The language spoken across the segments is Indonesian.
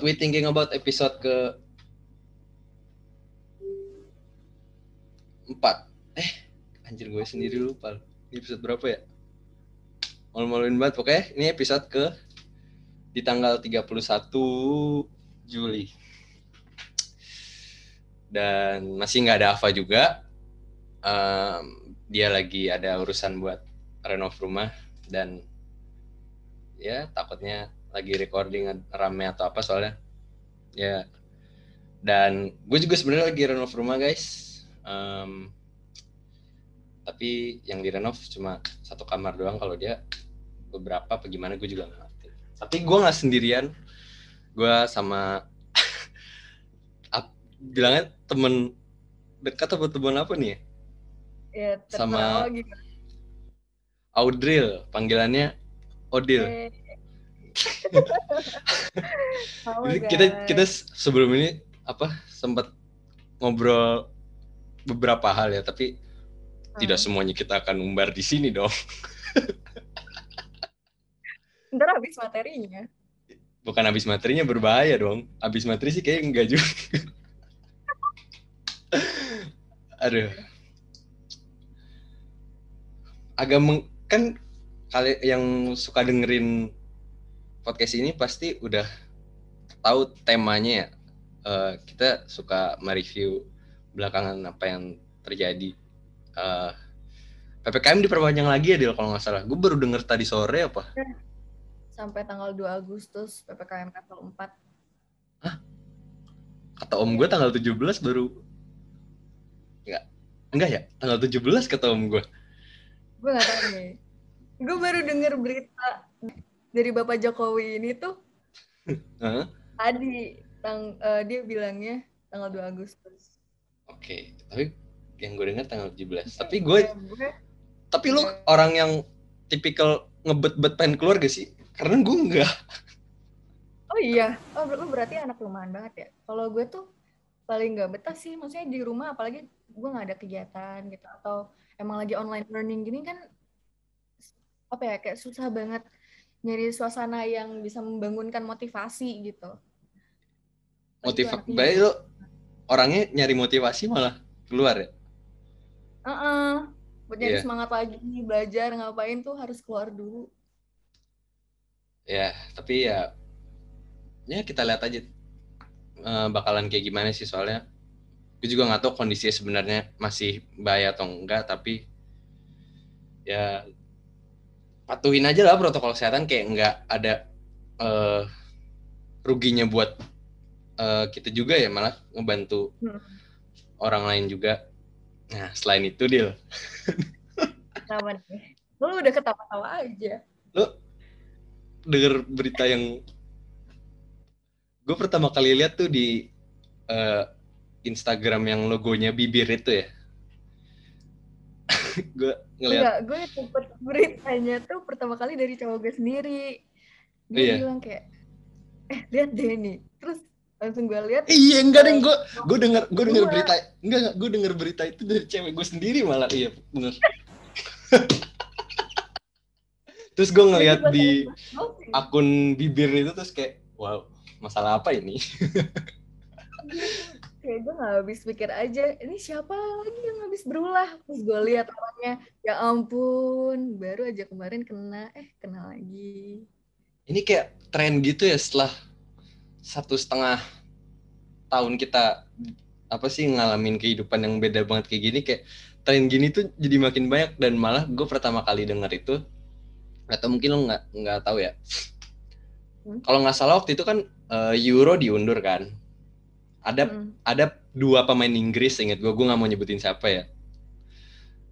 What we thinking about episode ke empat? Eh, anjir gue sendiri lupa. Ini episode berapa ya? Malu-maluin banget. Pokoknya ini episode ke di tanggal 31 Juli. Dan masih nggak ada Ava juga. Um, dia lagi ada urusan buat renov rumah dan ya takutnya lagi recording rame atau apa soalnya. Ya. Dan gue juga sebenarnya lagi renov rumah guys. Um, tapi yang direnov cuma satu kamar doang kalau dia beberapa apa gimana gue juga nggak ngerti. Tapi gue nggak sendirian. Gue sama bilangnya temen dekat atau temen apa nih ya, sama Audril panggilannya Odil. Eh. Jadi kita kita sebelum ini apa sempat ngobrol beberapa hal ya tapi hmm. tidak semuanya kita akan umbar di sini dong. Ntar habis materinya. Bukan habis materinya berbahaya dong. Habis materi sih kayak enggak juga. Aduh. Agak meng, kan kali yang suka dengerin podcast ini pasti udah tahu temanya ya. Uh, kita suka mereview belakangan apa yang terjadi. Uh, ppkm diperpanjang lagi ya Dil kalau nggak salah. Gue baru denger tadi sore apa? Sampai tanggal 2 Agustus ppkm level 4 Hah? kata om gue tanggal 17 baru? Enggak enggak ya? Tanggal 17 kata om gue gue gak tahu nih. Gue baru denger berita dari bapak Jokowi ini tuh huh? tadi tang uh, dia bilangnya tanggal 2 Agustus oke okay. tapi yang gue dengar tanggal 17 tapi gue, ya, gue tapi lu ya. orang yang tipikal ngebet-bet pengen keluar gak sih karena gue enggak. Oh iya, oh lu berarti anak rumahan banget ya. Kalau gue tuh paling nggak betah sih, maksudnya di rumah apalagi gue nggak ada kegiatan gitu atau emang lagi online learning gini kan apa ya kayak susah banget nyari suasana yang bisa membangunkan motivasi gitu. Motivasi, baik lo orangnya nyari motivasi malah keluar ya? Uh -uh. Buat nyari yeah. semangat lagi belajar ngapain tuh harus keluar dulu ya tapi ya ya kita lihat aja uh, bakalan kayak gimana sih soalnya gue juga nggak tahu kondisinya sebenarnya masih bahaya atau enggak tapi ya patuhin aja lah protokol kesehatan kayak nggak ada uh, ruginya buat uh, kita juga ya malah ngebantu hmm. orang lain juga nah selain itu deal Kenapa nih? Lu udah ketawa-tawa aja. Lu denger berita yang gue pertama kali lihat tuh di uh, Instagram yang logonya bibir itu ya. Gue ngeliat. Enggak, gue dapet beritanya tuh pertama kali dari cowok gue sendiri. Dia iya. bilang kayak, eh lihat deh nih. Terus langsung gue lihat. Iya enggak deh, gue gue denger gue denger berita enggak gue denger berita itu dari cewek gue sendiri malah iya bener. terus gue ngeliat di akun bibir itu terus kayak wow masalah apa ini kayak gue gak habis pikir aja ini siapa lagi yang habis berulah? Terus gue lihat orangnya ya ampun baru aja kemarin kena eh kena lagi. Ini kayak tren gitu ya setelah satu setengah tahun kita apa sih ngalamin kehidupan yang beda banget kayak gini kayak tren gini tuh jadi makin banyak dan malah gue pertama kali denger itu atau mungkin lo nggak nggak tahu ya. Hmm? kalau nggak salah waktu itu kan uh, Euro diundur kan ada hmm. ada dua pemain Inggris inget gue gue nggak mau nyebutin siapa ya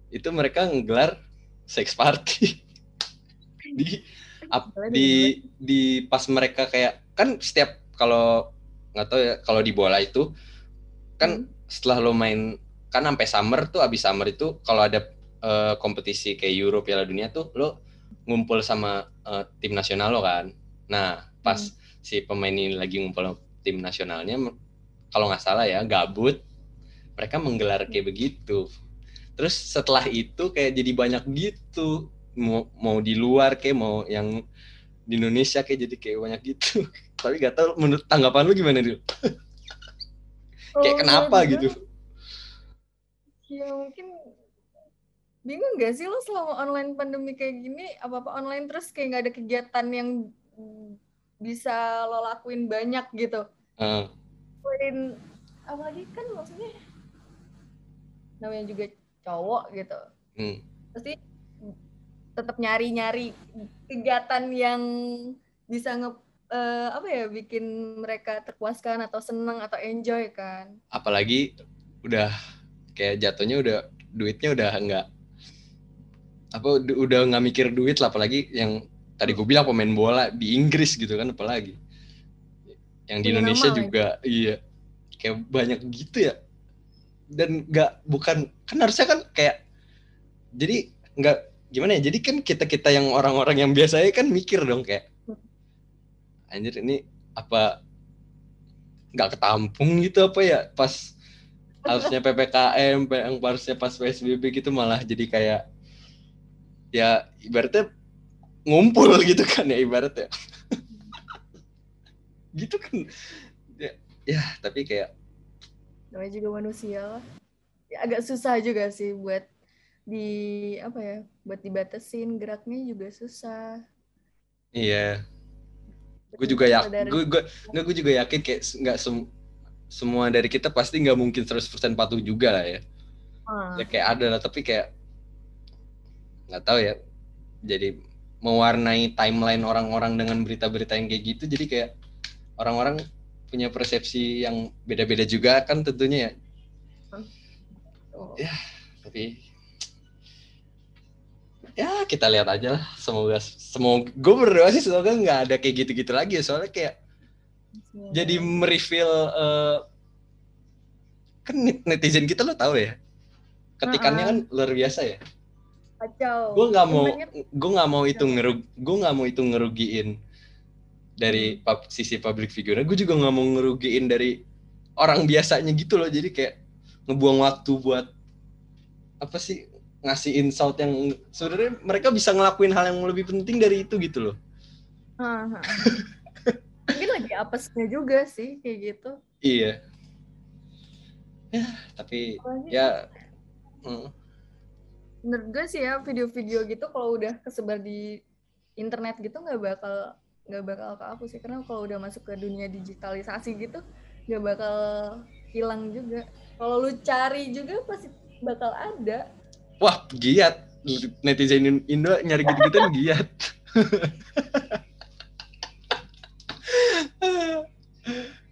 itu mereka ngegelar sex party di ap, di di pas mereka kayak kan setiap kalau nggak tahu ya kalau di bola itu kan hmm. setelah lo main kan sampai summer tuh abis summer itu kalau ada uh, kompetisi kayak Euro Piala Dunia tuh lo ngumpul sama uh, tim nasional lo kan. Nah, pas hmm. si pemain ini lagi ngumpul tim nasionalnya, kalau nggak salah ya, gabut, mereka menggelar kayak begitu. Terus setelah itu kayak jadi banyak gitu, mau, mau di luar kayak mau yang di Indonesia kayak jadi kayak banyak gitu. tapi gak tau menurut tanggapan lu gimana Dil? kayak Oh, kenapa menurut gitu Ya mungkin bingung gak sih lo selama online pandemi kayak gini apa-apa online terus kayak nggak ada kegiatan yang bisa lo lakuin banyak gitu. Eh, Lakuin apalagi kan maksudnya namanya juga cowok gitu. hmm. Pasti tetap nyari-nyari kegiatan yang bisa nge eh, apa ya bikin mereka terpuaskan atau seneng atau enjoy kan. apalagi udah kayak jatuhnya udah duitnya udah nggak apa udah nggak mikir duit lah apalagi yang tadi gue bilang pemain bola di Inggris gitu kan apalagi yang di Indonesia nama, juga iya. Kayak banyak gitu ya. Dan nggak bukan kan harusnya kan kayak jadi nggak gimana ya jadi kan kita kita yang orang-orang yang biasanya kan mikir dong kayak anjir ini apa nggak ketampung gitu apa ya pas harusnya ppkm yang harusnya pas psbb gitu malah jadi kayak ya ibaratnya ngumpul gitu kan ya ibaratnya gitu kan. Ya, ya tapi kayak namanya juga manusia lah. Ya, agak susah juga sih buat di apa ya buat dibatasin geraknya juga susah. Iya. Gue juga ya gue gue nggak gue juga yakin kayak nggak sem- semua dari kita pasti nggak mungkin 100% patuh juga lah ya. Ah, ya kayak ada lah tapi kayak nggak tahu ya. Jadi mewarnai timeline orang-orang dengan berita-berita yang kayak gitu jadi kayak orang-orang punya persepsi yang beda-beda juga kan tentunya ya oh. Ya. tapi ya kita lihat aja lah semoga semoga gue berdoa sih semoga nggak ada kayak gitu-gitu lagi ya soalnya kayak Semoga. jadi mereveal eh, kan net- netizen kita lo tahu ya ketikannya kan luar biasa ya kacau gue nggak mau Banyak- gue nggak mau itu ngerug gue nggak mau itu ngerugiin dari pub- sisi public figure gue juga nggak mau ngerugiin dari orang biasanya gitu loh. Jadi kayak ngebuang waktu buat apa sih ngasih insult yang sebenarnya mereka bisa ngelakuin hal yang lebih penting dari itu gitu loh. Mungkin lagi apesnya juga sih kayak gitu. Iya. Ya tapi Apalagi ya mm, menurut gue sih ya video-video gitu kalau udah kesebar di internet gitu nggak bakal nggak bakal kehapus sih. Karena kalau udah masuk ke dunia digitalisasi gitu nggak bakal hilang juga. Kalau lu cari juga pasti bakal ada. Wah giat. Netizen Indo nyari gitu-gitu giat.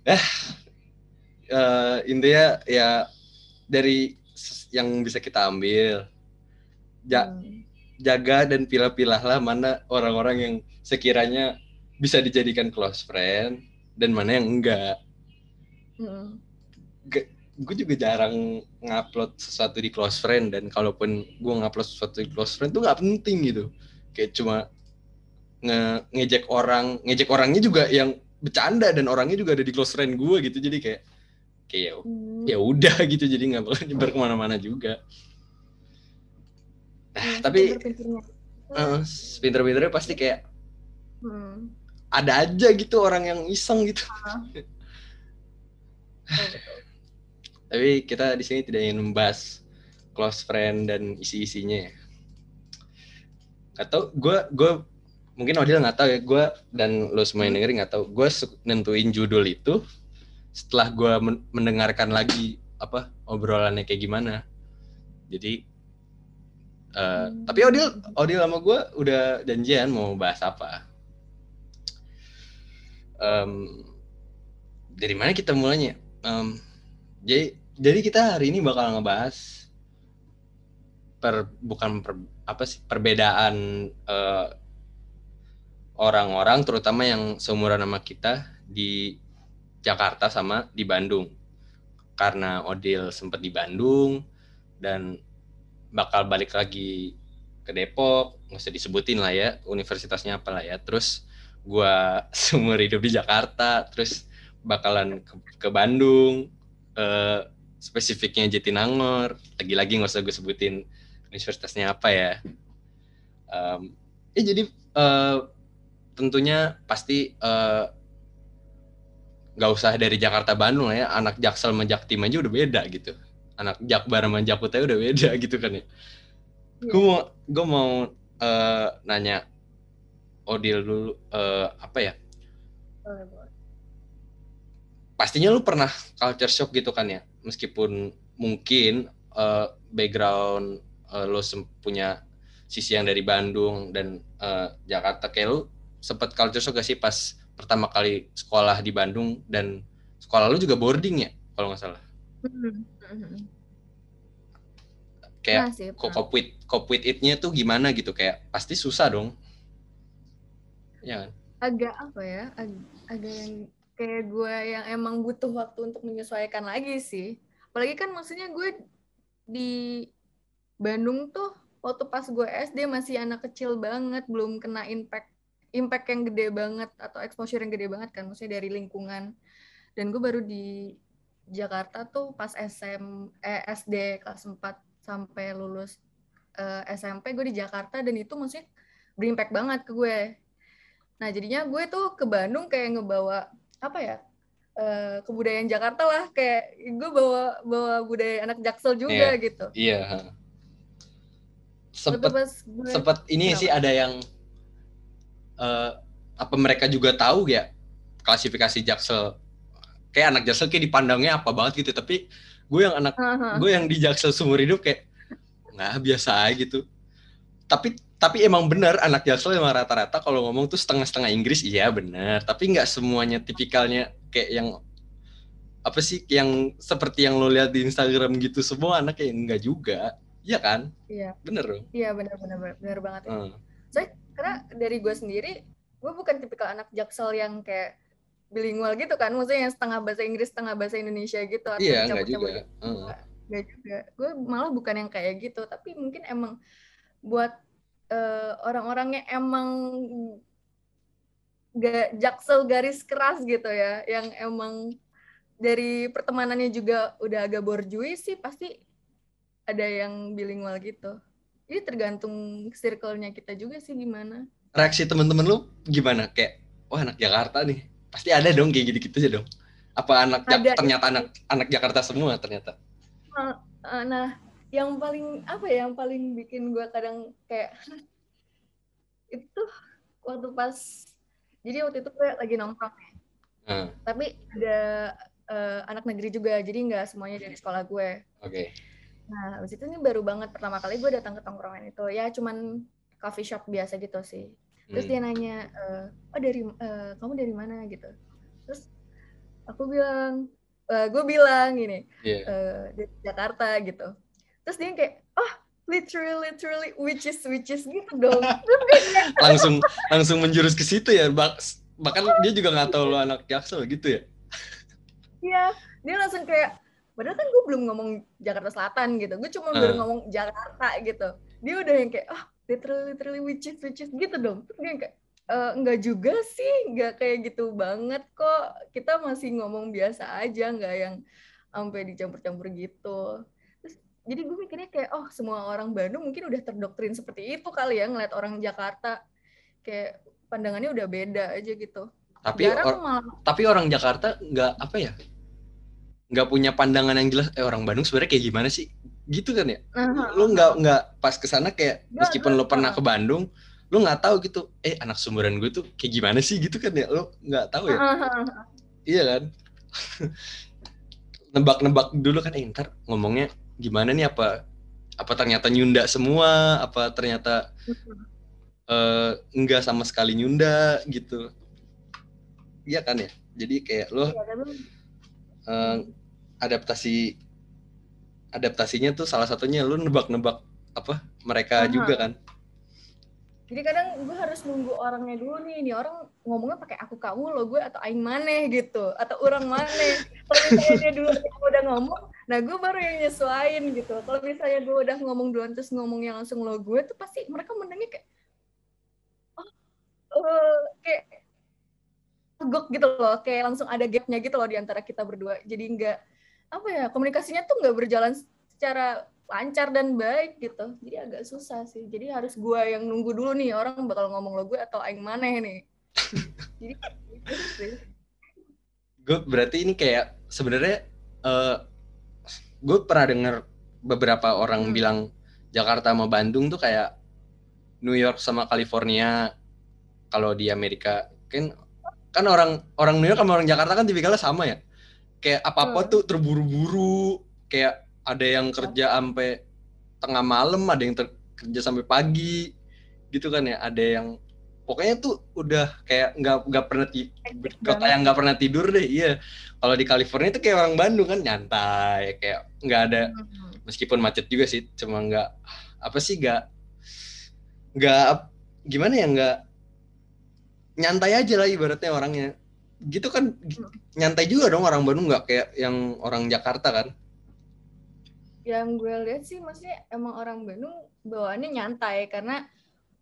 Eh eh, intinya ya dari yang bisa kita ambil ja- Hmm. jaga dan pilah-pilahlah mana orang-orang yang sekiranya bisa dijadikan close friend dan mana yang enggak Hmm. gue juga jarang ngupload sesuatu di close friend dan kalaupun gue ngupload sesuatu di close friend tuh nggak penting gitu kayak cuma nge ngejek orang ngejek orangnya juga yang bercanda dan orangnya juga ada di close friend gue gitu jadi kayak kayak ya- Hmm. ya udah gitu jadi nggak bakal nyebar ke mana-mana juga Hmm, tapi- pinter-pinternya. Pinter-pinternya pasti kayak Hmm. Ada aja gitu orang yang iseng gitu betul. tapi kita di sini tidak ingin membahas close friend dan isi-isinya ya. Gak tau, gue gue mungkin Odil nggak tahu ya, gue dan lo semua yang dengerin nggak tahu. Gue nentuin judul itu setelah gue men- mendengarkan lagi apa obrolannya kayak gimana. Jadi, eh, Hmm. tapi Odil Odil sama gue udah janjian mau bahas apa. Em, dari mana kita mulainya? Em, jadi jadi kita hari ini bakal ngebahas per bukan per, apa sih perbedaan eh, orang-orang terutama yang seumuran sama kita di Jakarta sama di Bandung. Karena Odil sempat di Bandung dan bakal balik lagi ke Depok, nggak usah disebutin lah ya universitasnya apa lah ya. Terus gua seumur hidup di Jakarta, terus bakalan ke, ke Bandung, eh, spesifiknya Jatinangor. Lagi-lagi nggak usah gue sebutin universitasnya apa ya. Em, eh jadi eh, tentunya pasti eh, nggak usah dari Jakarta Bandung ya anak Jaksel sama Jaktim aja udah beda gitu anak Jakbar sama Jakutnya udah beda gitu kan ya gue mau gue mau eh, nanya Odil dulu eh, apa ya? Pastinya lu pernah culture shock gitu kan ya? Meskipun mungkin eh, background eh, lu sem- punya sisi yang dari Bandung dan eh, Jakarta kayak lu sempet culture shock gak sih pas pertama kali sekolah di Bandung dan sekolah lu juga boarding ya kalau nggak salah? Hmm, hmm, hmm. kayak cope with it-nya tuh gimana gitu? Kayak pasti susah dong ya kan? Agak apa ya ag- agak yang kayak gue yang emang butuh waktu untuk menyesuaikan lagi sih. Apalagi kan maksudnya gue di Bandung tuh waktu pas gue SD masih anak kecil banget belum kena impact impact yang gede banget atau exposure yang gede banget kan maksudnya dari lingkungan. Dan gue baru di Jakarta tuh pas SM eh, SD kelas 4 sampai lulus eh, SMP gue di Jakarta dan itu maksudnya berimpact banget ke gue Nah, jadinya gue tuh ke Bandung kayak ngebawa apa ya? eh, kebudayaan Jakarta lah kayak gue bawa bawa budaya anak Jaksel juga Iya. gitu. iya sempet pas gue ini Kenapa? sih ada yang eh, apa mereka juga tahu ya klasifikasi Jaksel kayak anak Jaksel kayak dipandangnya apa banget gitu tapi gue yang anak Haha. gue yang di Jaksel seumur hidup kayak nggak biasa aja gitu tapi tapi emang bener anak Jaksel emang rata-rata kalau ngomong tuh setengah-setengah Inggris iya bener tapi nggak semuanya tipikalnya kayak yang apa sih yang seperti yang lo lihat di Instagram gitu semua anak kayak enggak juga iya kan Iya, bener dong iya benar-benar benar banget. ya. Hmm. Karena dari gue sendiri, gue bukan tipikal anak Jaksel yang kayak bilingual gitu kan, maksudnya yang setengah bahasa Inggris, setengah bahasa Indonesia gitu atau iya enggak juga Hmm. Gak juga. Gue malah bukan yang kayak gitu, tapi mungkin emang buat eh, orang-orang yang emang gak jaksel garis keras gitu ya, yang emang dari pertemanannya juga udah agak borjuis sih pasti ada yang bilingual gitu. Jadi tergantung circle-nya kita juga sih gimana. reaksi temen-temen lu gimana kayak wah anak Jakarta nih pasti ada dong kayak gitu-gitu aja dong apa anak Ada. ternyata anak anak Jakarta semua ternyata Eh, Nah, yang paling apa ya, yang paling bikin gue kadang kayak itu waktu pas jadi waktu itu gue lagi nongkrong ya. Hmm, tapi ada eh, anak negeri juga jadi nggak semuanya dari sekolah gue. Oke. Nah habis itu ini baru banget pertama kali gue datang ke tongkrongan itu. Ya cuman coffee shop biasa gitu sih. Terus Hmm. dia nanya eh, oh dari eh, kamu dari mana? gitu. Terus aku bilang eh, gue bilang gini Iya. eh, dari Jakarta gitu terus dia kayak oh literally literally which is which is gitu dong langsung langsung menjurus ke situ ya bahkan dia juga nggak tahu lo anak Jaksel gitu ya Iya, dia langsung kayak, padahal kan gue belum ngomong Jakarta Selatan gitu, gue cuma baru Hmm. ngomong Jakarta gitu. Dia udah yang kayak, ah literally literally which is which is gitu dong. Terus dia yang kayak, "Eh, enggak juga sih, enggak kayak gitu banget kok. Kita masih ngomong biasa aja, enggak yang sampai dicampur-campur gitu. Jadi gue mikirnya kayak, oh semua orang Bandung mungkin udah terdoktrin seperti itu kali ya, ngeliat orang Jakarta. Kayak pandangannya udah beda aja gitu. tapi Jarang or- malah. tapi orang Jakarta nggak apa ya nggak punya pandangan yang jelas eh orang Bandung sebenarnya kayak gimana sih? Gitu kan ya? Nah, lu nggak nggak pas ke sana kayak Nggak, meskipun lo pernah nggak. ke Bandung lu nggak tahu gitu eh anak sumuran gue tuh kayak gimana sih? Gitu kan ya? Lu nggak tahu ya? Iya kan? Nebak-nebak dulu kan eh ntar ngomongnya gimana nih? Apa apa ternyata nyunda semua? Apa ternyata eh, enggak sama sekali nyunda gitu? Iya kan ya? Jadi kayak lo eh, adaptasi adaptasinya tuh salah satunya lu nebak-nebak apa mereka Aha. juga kan Jadi kadang gue harus nunggu orangnya dulu nih, nih orang ngomongnya pakai aku kamu lo gue atau aing maneh gitu, atau orang maneh. Kalau misalnya dia dulu udah ngomong, nah gue baru yang nyesuain gitu. Kalau misalnya gue udah ngomong duluan terus ngomongnya langsung lo gue tuh pasti mereka mendengarnya kayak, oh, eh, kayak gok gitu loh, kayak langsung ada gapnya gitu loh di antara kita berdua. Jadi nggak apa ya komunikasinya tuh nggak berjalan secara lancar dan baik gitu. Jadi agak susah sih. Jadi harus gua yang nunggu dulu nih orang bakal ngomong lo gue atau aing maneh nih. Jadi gitu sih. gue berarti ini kayak sebenarnya uh, gue pernah dengar beberapa orang hmm. bilang Jakarta sama Bandung tuh kayak New York sama California kalau di Amerika kan kan orang orang New York sama orang Jakarta kan tipikalnya sama ya kayak apa apa hmm. tuh terburu-buru kayak ada yang kerja sampai tengah malam ada yang kerja sampai pagi gitu kan ya ada yang pokoknya tuh udah kayak nggak nggak pernah ti kota yang nggak pernah tidur deh iya kalau di California itu kayak orang Bandung kan nyantai kayak nggak ada hmm. meskipun macet juga sih cuma nggak apa sih nggak nggak gimana ya nggak nyantai aja lah ibaratnya orangnya gitu kan hmm. nyantai juga dong orang Bandung nggak kayak yang orang Jakarta kan yang gue lihat sih maksudnya emang orang Bandung bawaannya nyantai karena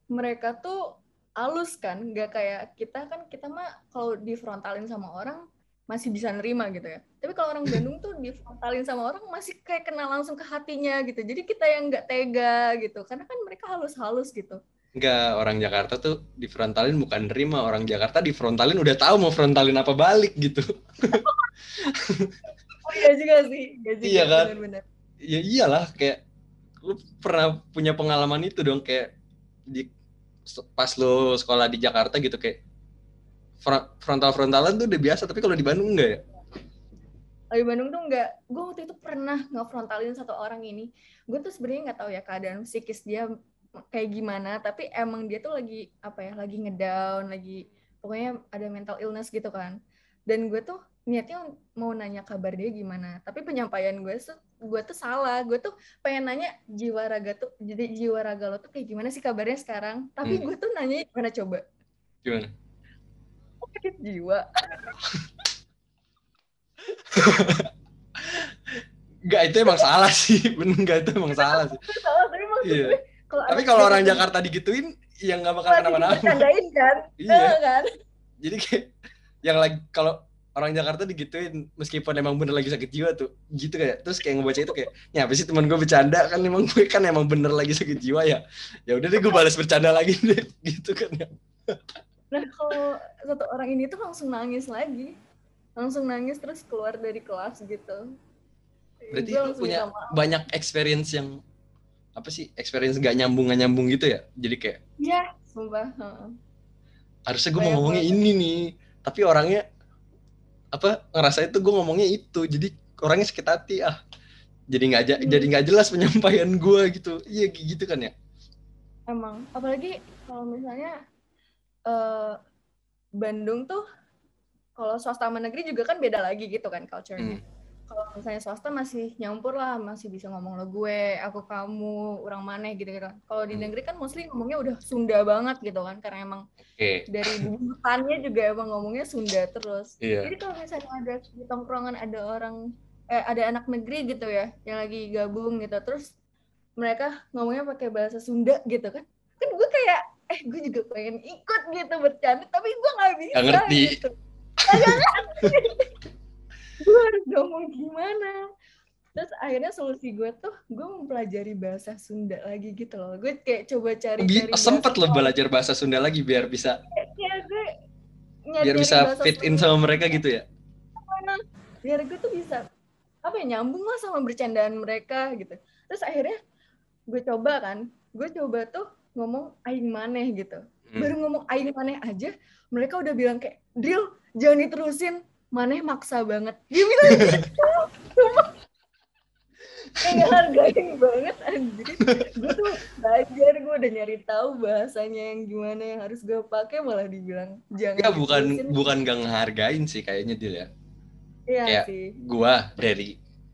mereka tuh halus kan nggak kayak kita kan kita mah kalau difrontalin sama orang masih bisa nerima gitu ya tapi kalau orang Bandung tuh difrontalin sama orang masih kayak kenal langsung ke hatinya gitu jadi kita yang nggak tega gitu karena kan mereka halus-halus gitu Enggak, orang Jakarta tuh di frontalin bukan nerima. Orang Jakarta di frontalin udah tahu mau frontalin apa balik gitu. oh iya juga sih. Iya, juga, iya kan? Bener -bener. Ya iyalah, kayak lu pernah punya pengalaman itu dong kayak di pas lu sekolah di Jakarta gitu kayak frontal frontalan tuh udah biasa tapi kalau di Bandung enggak ya? Kalau di Bandung tuh enggak. Gue waktu itu pernah ngefrontalin satu orang ini. Gue tuh sebenarnya nggak tahu ya keadaan psikis dia kayak gimana tapi emang dia tuh lagi apa ya lagi ngedown lagi pokoknya ada mental illness gitu kan dan gue tuh niatnya mau nanya kabar dia gimana tapi penyampaian gue tuh gue tuh salah gue tuh pengen nanya jiwa raga tuh jadi jiwa raga lo tuh kayak gimana sih kabarnya sekarang tapi hmm. gue tuh nanya gimana coba gimana sakit jiwa Enggak, itu emang salah sih. Bener enggak, itu emang salah sih. salah, tapi iya. Tapi kalau orang Jakarta digituin, yang nggak bakal kenapa-napa. Kan? iya. kan? Jadi kayak yang lagi kalau orang Jakarta digituin meskipun emang bener lagi sakit jiwa tuh gitu kayak terus kayak ngebaca itu kayak ya apa sih teman gue bercanda kan emang gue kan emang bener lagi sakit jiwa ya. Ya udah deh gue balas bercanda lagi deh gitu kan ya. Nah kalau satu orang ini tuh langsung nangis lagi. Langsung nangis terus keluar dari kelas gitu. Berarti itu punya banyak experience yang apa sih experience gak nyambung gak nyambung gitu ya? Jadi kayak iya sumpah harusnya gue mau ngomongnya ini nih tapi orangnya apa ngerasa itu gue ngomongnya itu. Jadi orangnya sakit hati ah. Jadi nggak hmm. jadi nggak jelas penyampaian gue gitu. Iya gitu kan ya? Emang. Apalagi kalau misalnya uh, Bandung tuh kalau swasta sama negeri juga kan beda lagi gitu kan culture-nya. Hmm kalau misalnya swasta masih nyampur lah masih bisa ngomong lo gue aku kamu orang mana gitu gitu kalau di hmm. negeri kan mostly ngomongnya udah Sunda banget gitu kan karena emang okay. dari bukannya juga emang ngomongnya Sunda terus yeah. jadi kalau misalnya ada di tongkrongan ada orang eh ada anak negeri gitu ya yang lagi gabung gitu terus mereka ngomongnya pakai bahasa Sunda gitu kan kan gue kayak eh gue juga pengen ikut gitu bercanda tapi gue nggak bisa gak ngerti gitu. Gak ngerti gue harus ngomong gimana? Terus akhirnya solusi gue tuh gue mempelajari bahasa Sunda lagi gitu loh. Gue kayak coba cari cari sempet lo belajar bahasa Sunda lagi biar bisa ya, gue biar bisa fit in sama mereka gitu ya? Biar gue tuh bisa apa ya nyambung lah sama bercandaan mereka gitu. Terus akhirnya gue coba kan gue coba tuh ngomong aing maneh gitu. Hmm. baru ngomong aing maneh aja mereka udah bilang kayak Drill jangan diterusin maneh maksa banget. Dia bilang gitu. Kayak hargain banget anjir. Gue tuh belajar gue udah nyari tahu bahasanya yang gimana yang harus gue pakai malah dibilang jangan ya bukan bukan gak ngehargain sih kayaknya dia ya. Iya kayak sih. gue dari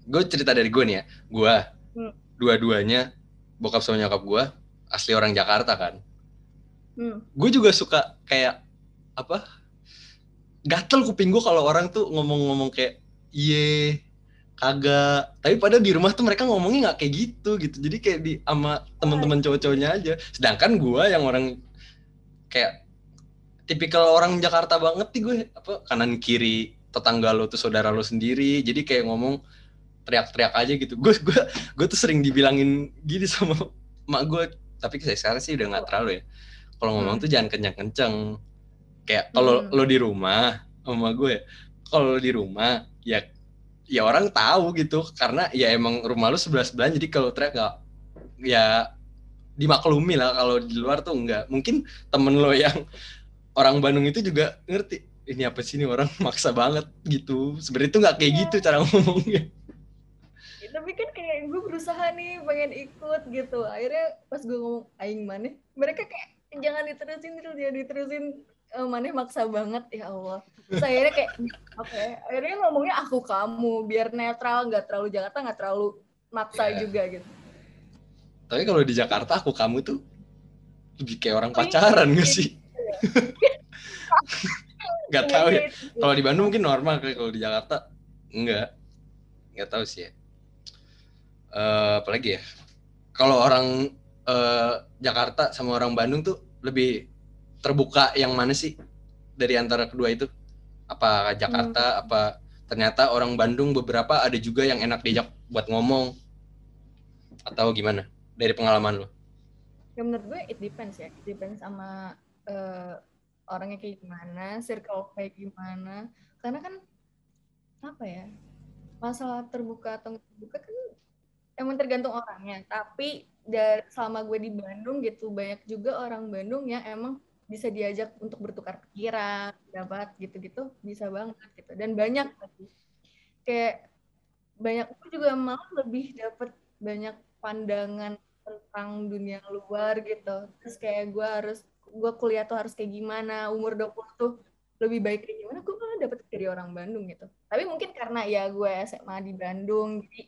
gue cerita dari gue nih ya. Gue hmm. dua-duanya bokap sama nyokap gue asli orang Jakarta kan. Hmm. gue juga suka kayak apa gatel kuping gue kalau orang tuh ngomong-ngomong kayak iye kagak. Tapi pada di rumah tuh mereka ngomongnya nggak kayak gitu gitu. Jadi kayak di sama teman-teman cowok-cowoknya aja. Sedangkan gue yang orang kayak tipikal orang Jakarta banget nih gue apa kanan kiri tetangga lo tuh saudara lo sendiri. Jadi kayak ngomong teriak-teriak aja gitu. Gue gue gue tuh sering dibilangin gini sama mak gue tapi saya sekarang sih udah nggak terlalu ya. Kalau ngomong hmm. tuh jangan kencang-kencang kayak kalau hmm. lo di rumah sama gue kalau di rumah ya ya orang tahu gitu. Karena ya emang rumah lu sebelah sebelahan jadi kalau teriak gak ya dimaklumi lah kalau di luar tuh enggak mungkin temen lo yang orang Bandung itu juga ngerti ini apa sih ini orang maksa banget gitu. Sebenarnya itu nggak kayak gitu cara ngomongnya. Ya, tapi kan kayak gue berusaha nih pengen ikut gitu. Akhirnya pas gue ngomong aing mana? Mereka kayak jangan diterusin terus jangan diterusin Eh, mana maksa banget ya Allah. Terus akhirnya kayak oke akhirnya ngomongnya aku kamu biar netral nggak terlalu Jakarta nggak terlalu maksa Iya. juga gitu. Tapi kalau di Jakarta aku kamu tuh lebih kayak orang iya. pacaran gak sih? Nggak tahu ya. Iya, kalau di Bandung mungkin normal kayak kalau di Jakarta enggak nggak tahu sih ya. Eh, apalagi ya? Kalau orang eh, Jakarta sama orang Bandung tuh lebih terbuka yang mana sih dari antara kedua itu? Apa Jakarta apa ternyata orang Bandung beberapa ada juga yang enak diajak buat ngomong? Atau gimana? Dari pengalaman lo. Ya menurut gue it depends ya. It depends sama eh, orangnya kayak gimana circle kayak gimana. Karena kan apa ya masalah terbuka atau terbuka kan emang tergantung orangnya. Tapi dari selama gue di Bandung gitu banyak juga orang Bandung yang emang bisa diajak untuk bertukar pikiran dapat gitu-gitu bisa banget gitu. Dan banyak lagi kayak banyak gue juga malah lebih dapat banyak pandangan tentang dunia luar gitu. Terus kayak gue harus gue kuliah tuh harus kayak gimana umur 20 tuh lebih baik kayak gimana gue malah dapet dari orang Bandung gitu. Tapi mungkin karena ya gue SMA di Bandung jadi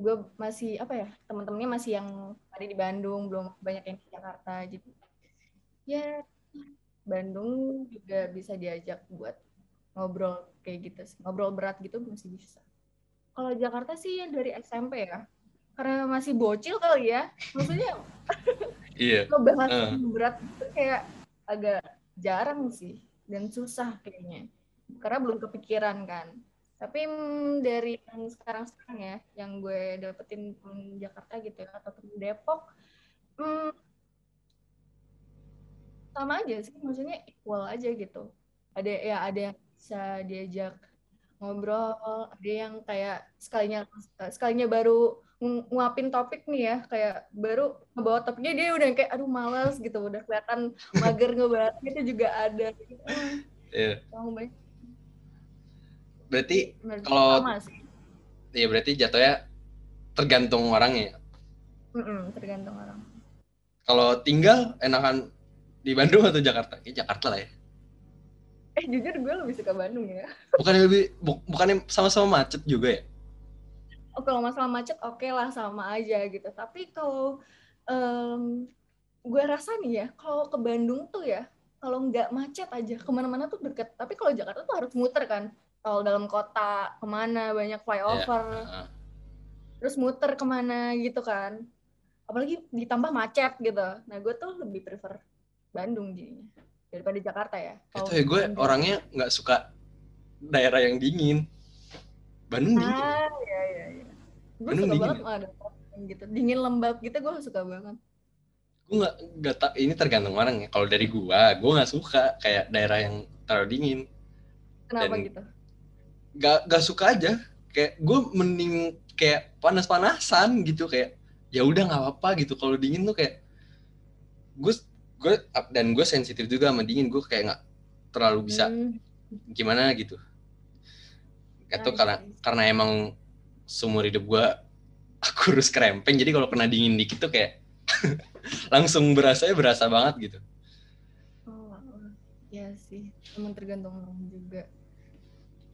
gue masih apa ya teman-temannya masih yang ada di Bandung belum banyak yang di Jakarta jadi ya Bandung juga bisa diajak buat ngobrol kayak gitu sih. ngobrol berat gitu masih bisa. Kalau Jakarta sih yang dari SMP ya. Karena masih bocil kali ya. Maksudnya iya. ngebahas Eh. yang berat itu kayak agak jarang sih dan susah kayaknya. Karena belum kepikiran kan. Tapi mm, dari yang sekarang-sekarang ya yang gue dapetin temen Jakarta gitu ya atau temen Depok hmm, sama aja sih maksudnya equal aja gitu. Ada ya ada yang bisa diajak ngobrol ada yang kayak sekalinya sekalinya baru ng- nguapin topik nih ya kayak baru ngebawa topiknya dia udah kayak aduh malas gitu. Udah kelihatan mager ngebahasnya itu juga ada. Iya. Emang banyak. Berarti Kalau- iya berarti jatuhnya tergantung orangnya Mm-mm, tergantung orang. Kalau tinggal enakan di Bandung atau Jakarta? Ya Jakarta lah ya. Eh jujur gue lebih suka Bandung ya. Bukannya lebih bu- bukannya sama-sama macet juga ya? Oh kalau masalah macet oke lah sama aja gitu. Tapi kalau em, gue rasa nih ya kalau ke Bandung tuh ya kalau nggak macet aja ke mana-mana tuh deket. Tapi kalau Jakarta tuh harus muter kan. Kalau dalam kota ke mana banyak flyover. Heeh. terus muter ke mana gitu kan. Apalagi ditambah macet gitu. Nah gue tuh lebih prefer Bandung jadinya daripada Jakarta ya. Itu ya gue Bandung- orangnya nggak suka daerah yang dingin. Bandung dingin. Ah ya ya ya gue Bandung suka dingin banget ya? ada yang gitu. Dingin lembab gitu gue suka banget. Gue nggak nggak tak ini tergantung orang ya. Kalau dari gua gue nggak suka kayak daerah yang terlalu dingin. Kenapa Dan- gitu? nggak nggak suka aja. Kayak gue mending kayak panas-panasan gitu kayak ya udah nggak apa-apa gitu. Kalau dingin tuh kayak gue gue dan gue sensitif juga sama dingin. Gue kayak nggak terlalu bisa Hmm, gimana gitu. Itu karena karena emang seumur hidup gue kurus krempeng jadi kalau kena dingin dikit tuh kayak langsung berasa berasa banget gitu. Oh, oh, ya sih. Emang tergantung orang juga.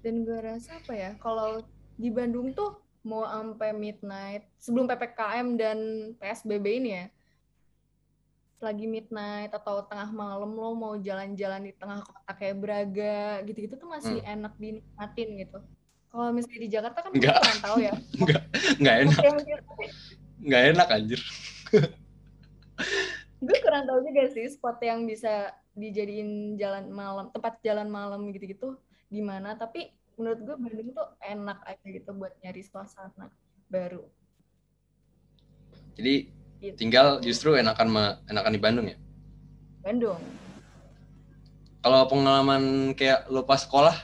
Dan gue rasa apa ya kalau di Bandung tuh mau sampai midnight sebelum ppkm dan psbb ini ya lagi midnight atau tengah malam lo mau jalan-jalan di tengah kota kayak Braga gitu-gitu tuh masih enak dinikmatin gitu. Kalau misalnya di Jakarta kan gue Enggak. kurang tahu ya. Nggak. Enak. Mungkin- nggak enak anjir. Gue kurang tahu juga sih spot yang bisa dijadiin jalan malam tempat jalan malam gitu-gitu di mana tapi menurut gue Bandung tuh enak aja gitu buat nyari suasana baru. Jadi Gitu. tinggal justru enakan enakan di Bandung ya? Bandung. Kalau pengalaman kayak lo pas sekolah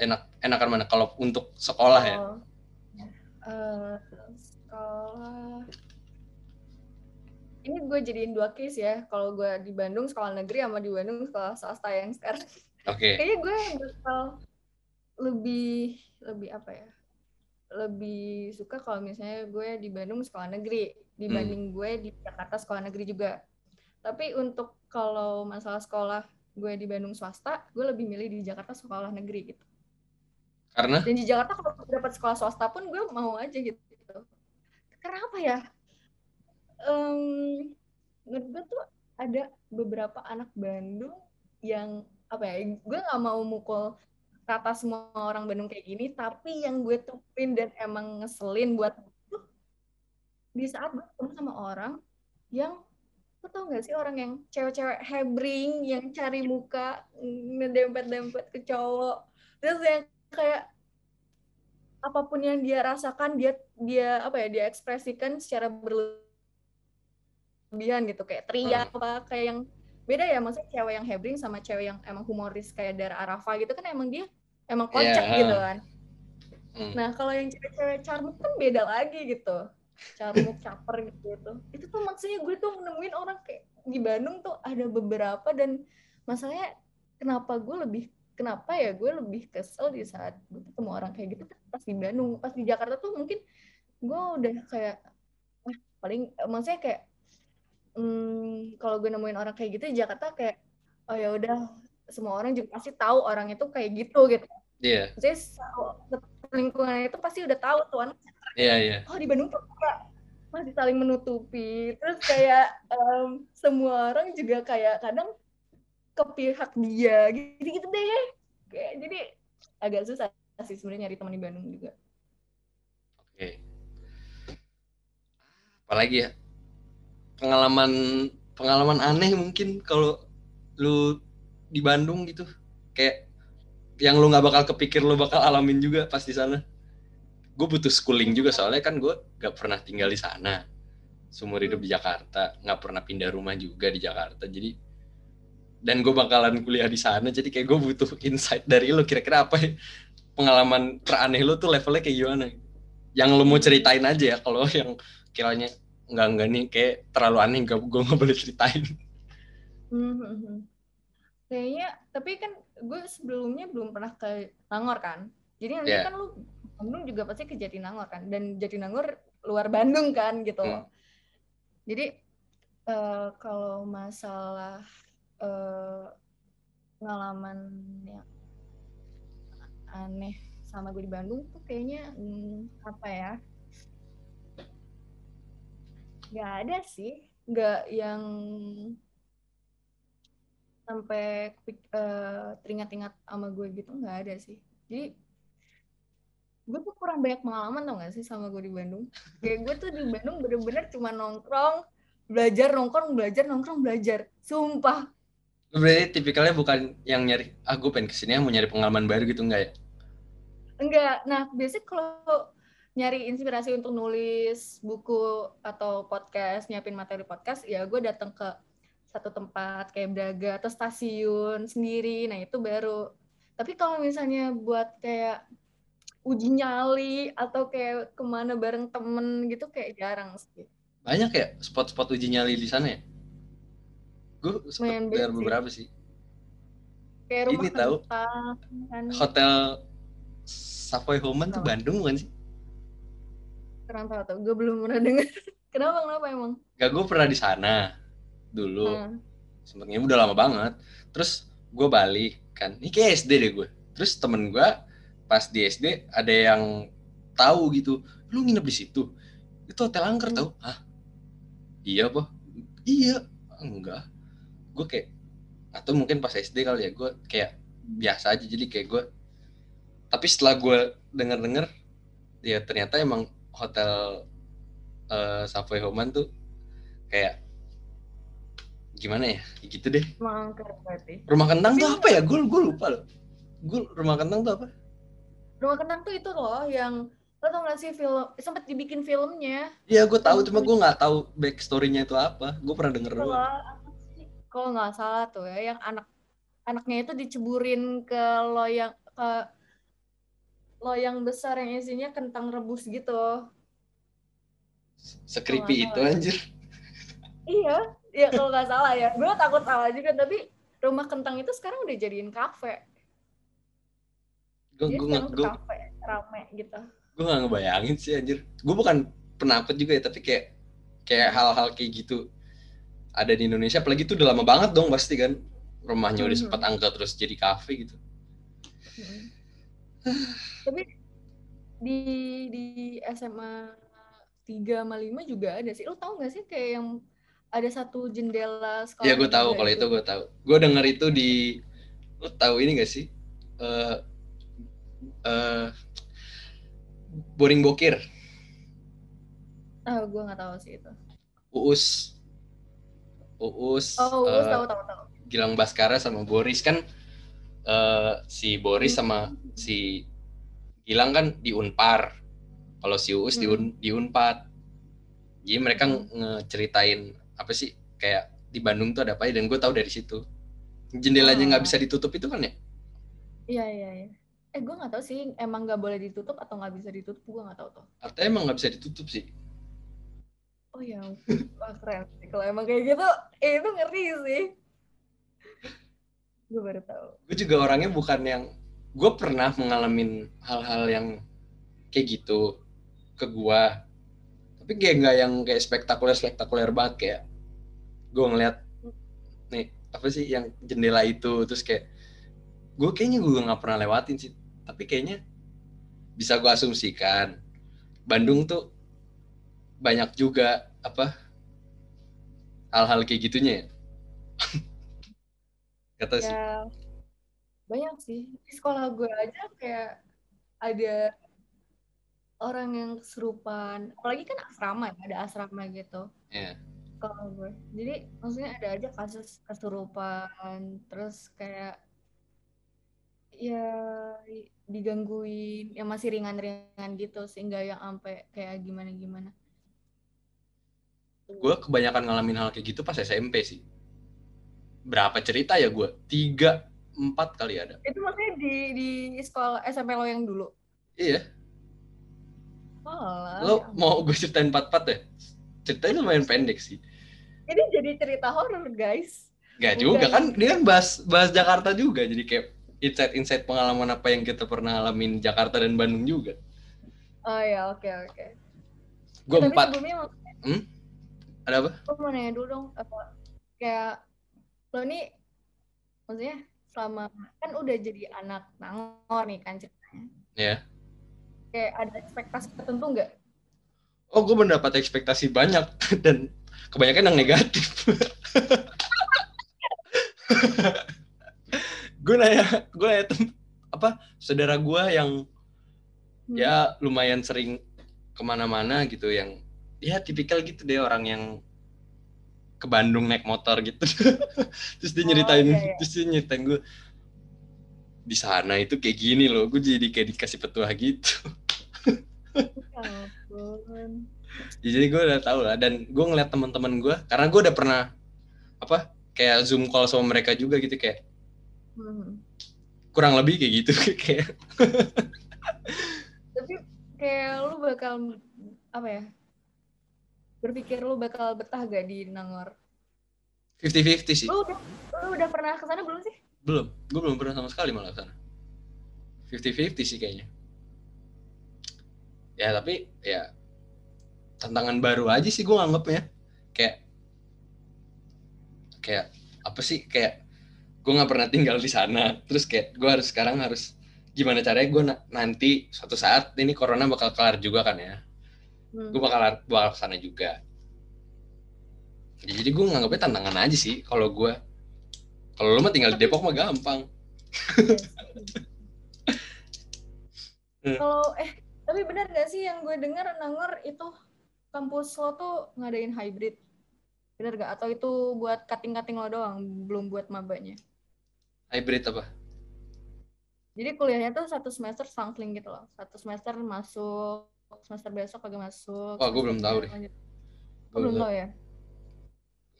enak enakan mana? Kalau untuk sekolah ya? Oh. Eh, sekolah ini gue jadiin dua case ya. Kalau gue di Bandung sekolah negeri sama di Bandung sekolah swasta yang sekarang. Oke. Kayaknya gue bakal lebih lebih apa ya lebih suka kalau misalnya gue di Bandung sekolah negeri dibanding gue di Jakarta sekolah negeri juga. Tapi untuk kalau masalah sekolah gue di Bandung swasta gue lebih milih di Jakarta sekolah negeri gitu. Karena? Dan di Jakarta kalau dapat sekolah swasta pun gue mau aja gitu. Karena apa ya? Em, menurut gue tuh ada beberapa anak Bandung yang apa ya gue nggak mau mukul rata semua orang Bandung kayak gini tapi yang gue tupin dan emang ngeselin buat tuh di saat gue ketemu sama orang yang lo tau gak sih orang yang cewek-cewek hebring yang cari muka ngedempet-dempet ke cowok terus yang kayak apa pun yang dia rasakan dia dia apa ya dia ekspresikan secara berlebihan gitu kayak teriak apa kayak yang beda ya maksudnya cewek yang hebring sama cewek yang emang humoris kayak Dara Arafa gitu kan emang dia emang kocak Iya. gitu kan Hmm. nah kalau yang cewek-cewek charmuk kan beda lagi gitu charmuk caper gitu itu tuh maksudnya gue tuh menemuin orang kayak di Bandung tuh ada beberapa dan masalahnya kenapa gue lebih kenapa ya gue lebih kesel di saat gue ketemu orang kayak gitu pas di Bandung pas di Jakarta tuh mungkin gue udah kayak ah, paling maksudnya kayak hmm, kalau gue nemuin orang kayak gitu di Jakarta kayak oh ya udah semua orang juga pasti tahu orang itu kayak gitu gitu. Iya. Maksudnya satu lingkungan itu pasti udah tahu tuh anak iya iya. Oh di Bandung tuh masih saling menutupi. Terus kayak em, semua orang juga kayak kadang ke pihak dia gitu gitu deh. Kayak jadi agak susah sih sebenarnya nyari teman di Bandung juga. Oke. Apalagi ya pengalaman pengalaman aneh mungkin kalau lu di Bandung gitu. Kayak yang lu nggak bakal kepikir lu bakal alamin juga pas di sana. Gue butuh schooling juga soalnya kan gue gak pernah tinggal di sana. Seumur hidup di Jakarta nggak pernah pindah rumah juga di Jakarta. Jadi dan gue bakalan kuliah di sana jadi kayak gue butuh insight dari lo kira-kira apa ya? Pengalaman teraneh lo tuh levelnya kayak gimana? Yang lo mau ceritain aja ya kalau yang kiranya nggak nggak nih kayak terlalu aneh gak gue nggak boleh ceritain. Hmm, kayaknya tapi kan gue sebelumnya belum pernah ke Nangor kan? Jadi nanti Iya. kan lu Bandung juga pasti ke Jatinangor kan? Dan Jatinangor luar Bandung kan gitu Hmm. jadi eh, kalau masalah eh, pengalaman yang aneh sama gue di Bandung tuh kayaknya hmm, apa ya nggak ada sih. Nggak yang sampai eh, teringat-ingat sama gue gitu nggak ada sih. Jadi gue tuh kurang banyak pengalaman tau gak sih sama gue di Bandung? Kayak gue tuh di Bandung bener-bener cuma nongkrong belajar nongkrong belajar nongkrong belajar. Sumpah. Berarti tipikalnya bukan yang nyari ah gue pengen ke sini mau nyari pengalaman baru gitu enggak ya? Enggak nah biasanya kalau nyari inspirasi untuk nulis buku atau podcast nyiapin materi podcast ya gue datang ke satu tempat kayak Braga atau stasiun sendiri nah itu baru tapi kalau misalnya buat kayak uji nyali atau kayak ke mana bareng temen gitu kayak jarang sih banyak ya spot-spot uji nyali di sana ya gue sempet banyak sih. beberapa sih kayak rumah Ini tahu. kan hotel Savoy Homan tuh? Bandung bukan sih kurang tahu tuh gue belum pernah dengar kenapa kenapa emang? Gak gue pernah di sana dulu. Nah, sempetnya udah lama banget. Terus gue balik kan. Ini kayak SD deh gue terus temen gue pas di SD ada yang tahu gitu lu nginep di situ? Itu hotel angker Hmm. tahu ah iya apa iya. Enggak. Gue kayak atau mungkin pas SD kali ya gue kayak biasa aja. Jadi kayak gue tapi setelah gue denger denger ya ternyata emang hotel eh, Savoy Homan tuh kayak gimana ya? Gitu deh. Emang angker berarti. Rumah kentang Tapi tuh apa ya? Gue gue lupa loh. Gue rumah kentang tuh apa? Rumah Kentang tuh itu loh yang lo tau gak sih film sempet dibikin filmnya? Iya gue tahu cuma gue nggak tahu backstorynya itu apa. Gue pernah denger doang. loh kalau nggak salah tuh ya yang anak anaknya itu diceburin ke loyang ke loyang besar yang isinya kentang rebus gitu. Sekripi itu anjir. Iya, ya kalau nggak salah ya. Gue takut salah juga, tapi rumah kentang itu sekarang udah jadiin kafe. Gue gue gue kafe rame gitu. gue gak ngebayangin sih anjir. Gue bukan penakut juga ya, tapi kayak kayak hal-hal kayak gitu ada di Indonesia. Apalagi itu udah lama banget dong pasti kan. Rumahnya udah Mhm. sempat angkat terus jadi kafe gitu. Mm. Tapi di di SMA 3 sama 5 juga ada sih. Lo tau gak sih kayak yang ada satu jendela sekolah Iya gue tahu tiga kalau itu gue tahu. Gue denger itu di lo tahu ini gak sih? Eh eh boring bokir, Ah, gue nggak tahu sih itu. Uus, Uus, Oh, gue eh, tahu tahu tahu. Gilang Baskara sama Boris kan eh si Boris Hmm. sama si Gilang kan di Unpar. Kalau si Uus di, Un- di Unpad. Jadi mereka Hmm. ngeceritain apa sih kayak di Bandung tuh ada apa aja dan gue tahu dari situ. Jendelanya nggak Oh. bisa ditutup itu kan ya? Iya iya iya. Eh gue nggak tahu sih emang nggak boleh ditutup atau nggak bisa ditutup gue nggak tahu tuh. Artinya emang nggak bisa ditutup sih. Oh ya, wah keren. Kalau emang kayak gitu, eh, itu ngeri sih. Gue baru tahu. Gue juga orangnya bukan yang gue pernah mengalami hal-hal yang kayak gitu ke gua. Tapi kayak nggak yang kayak spektakuler spektakuler banget kayak gue ngeliat nih apa sih yang jendela itu terus kayak gue kayaknya gue nggak pernah lewatin sih. Tapi kayaknya bisa gue asumsikan Bandung tuh banyak juga apa hal-hal kayak gitunya ya kata sih Ya banyak sih. Di sekolah gue aja kayak ada orang yang kesurupan. Apalagi kan asrama ya, ada asrama gitu. ya Kalau gue. Jadi maksudnya ada aja kasus kesurupan. Terus kayak ya digangguin yang masih ringan-ringan gitu sehingga yang sampai kayak gimana-gimana. gue kebanyakan ngalamin hal kayak gitu pas SMP sih berapa cerita ya gue tiga empat kali ada. Itu maksudnya di di sekolah SMP lo yang dulu. iya. Oh, lo mau gue ceritain empat empat ya? Ceritanya lumayan pendek sih. Ini jadi cerita horor, guys. Gak juga kan dia kan bahas bahas Jakarta juga jadi kayak insight-insight pengalaman apa yang kita pernah alamin Jakarta dan Bandung juga. Oh ya, oke oke. gue Tapi empat. sebelumnya ada apa? Gue mau nanya dulu dong, apa, kayak lo nih, maksudnya selama kan udah jadi anak nangor nih kan ceritanya. ya Kayak ada ekspektasi tertentu nggak? oh gue mendapat ekspektasi banyak dan kebanyakan yang negatif gue nanya gue nanya tem- apa saudara gue yang Hmm. ya lumayan sering ke mana-mana gitu yang ya tipikal gitu deh orang yang ke Bandung naik motor gitu terus dia Oh, nyeritain iya, iya. terus dia nyeritain gue di sana itu kayak gini loh gue jadi kayak dikasih petua gitu Ya. Ya, jadi gue udah tahu lah dan gue ngeliat teman-teman gue karena gue udah pernah apa kayak zoom call sama mereka juga gitu kayak Hmm. kurang lebih kayak gitu kayak Tapi kayak lu bakal apa ya? Berpikir lu bakal betah gak di Nangor? 50-50 sih. Lu udah lu udah pernah ke sana belum sih? belum. Gue belum pernah sama sekali malah ke sana. 50-50 sih kayaknya. Ya tapi ya tantangan baru aja sih gue nganggapnya kayak kayak apa sih kayak gue nggak pernah tinggal di sana. Terus kayak gue harus sekarang harus gimana caranya gue nanti suatu saat ini corona bakal kelar juga kan ya. Hmm. gue bakal bakal ke sana juga Ya, jadi gue nganggapnya tantangan aja sih kalau gue kalau lo mah tinggal di Depok mah gampang. Kalau eh tapi benar gak sih yang gue dengar Nangor itu kampus lo tuh ngadain hybrid? Bener gak? Atau itu buat cutting-cutting lo doang, belum buat mabanya? hybrid apa Jadi kuliahnya tuh satu semester sangkling gitu loh. Satu semester masuk, semester besok kagak masuk. Wah, gue belum tahu deh. belum belum tahu ya?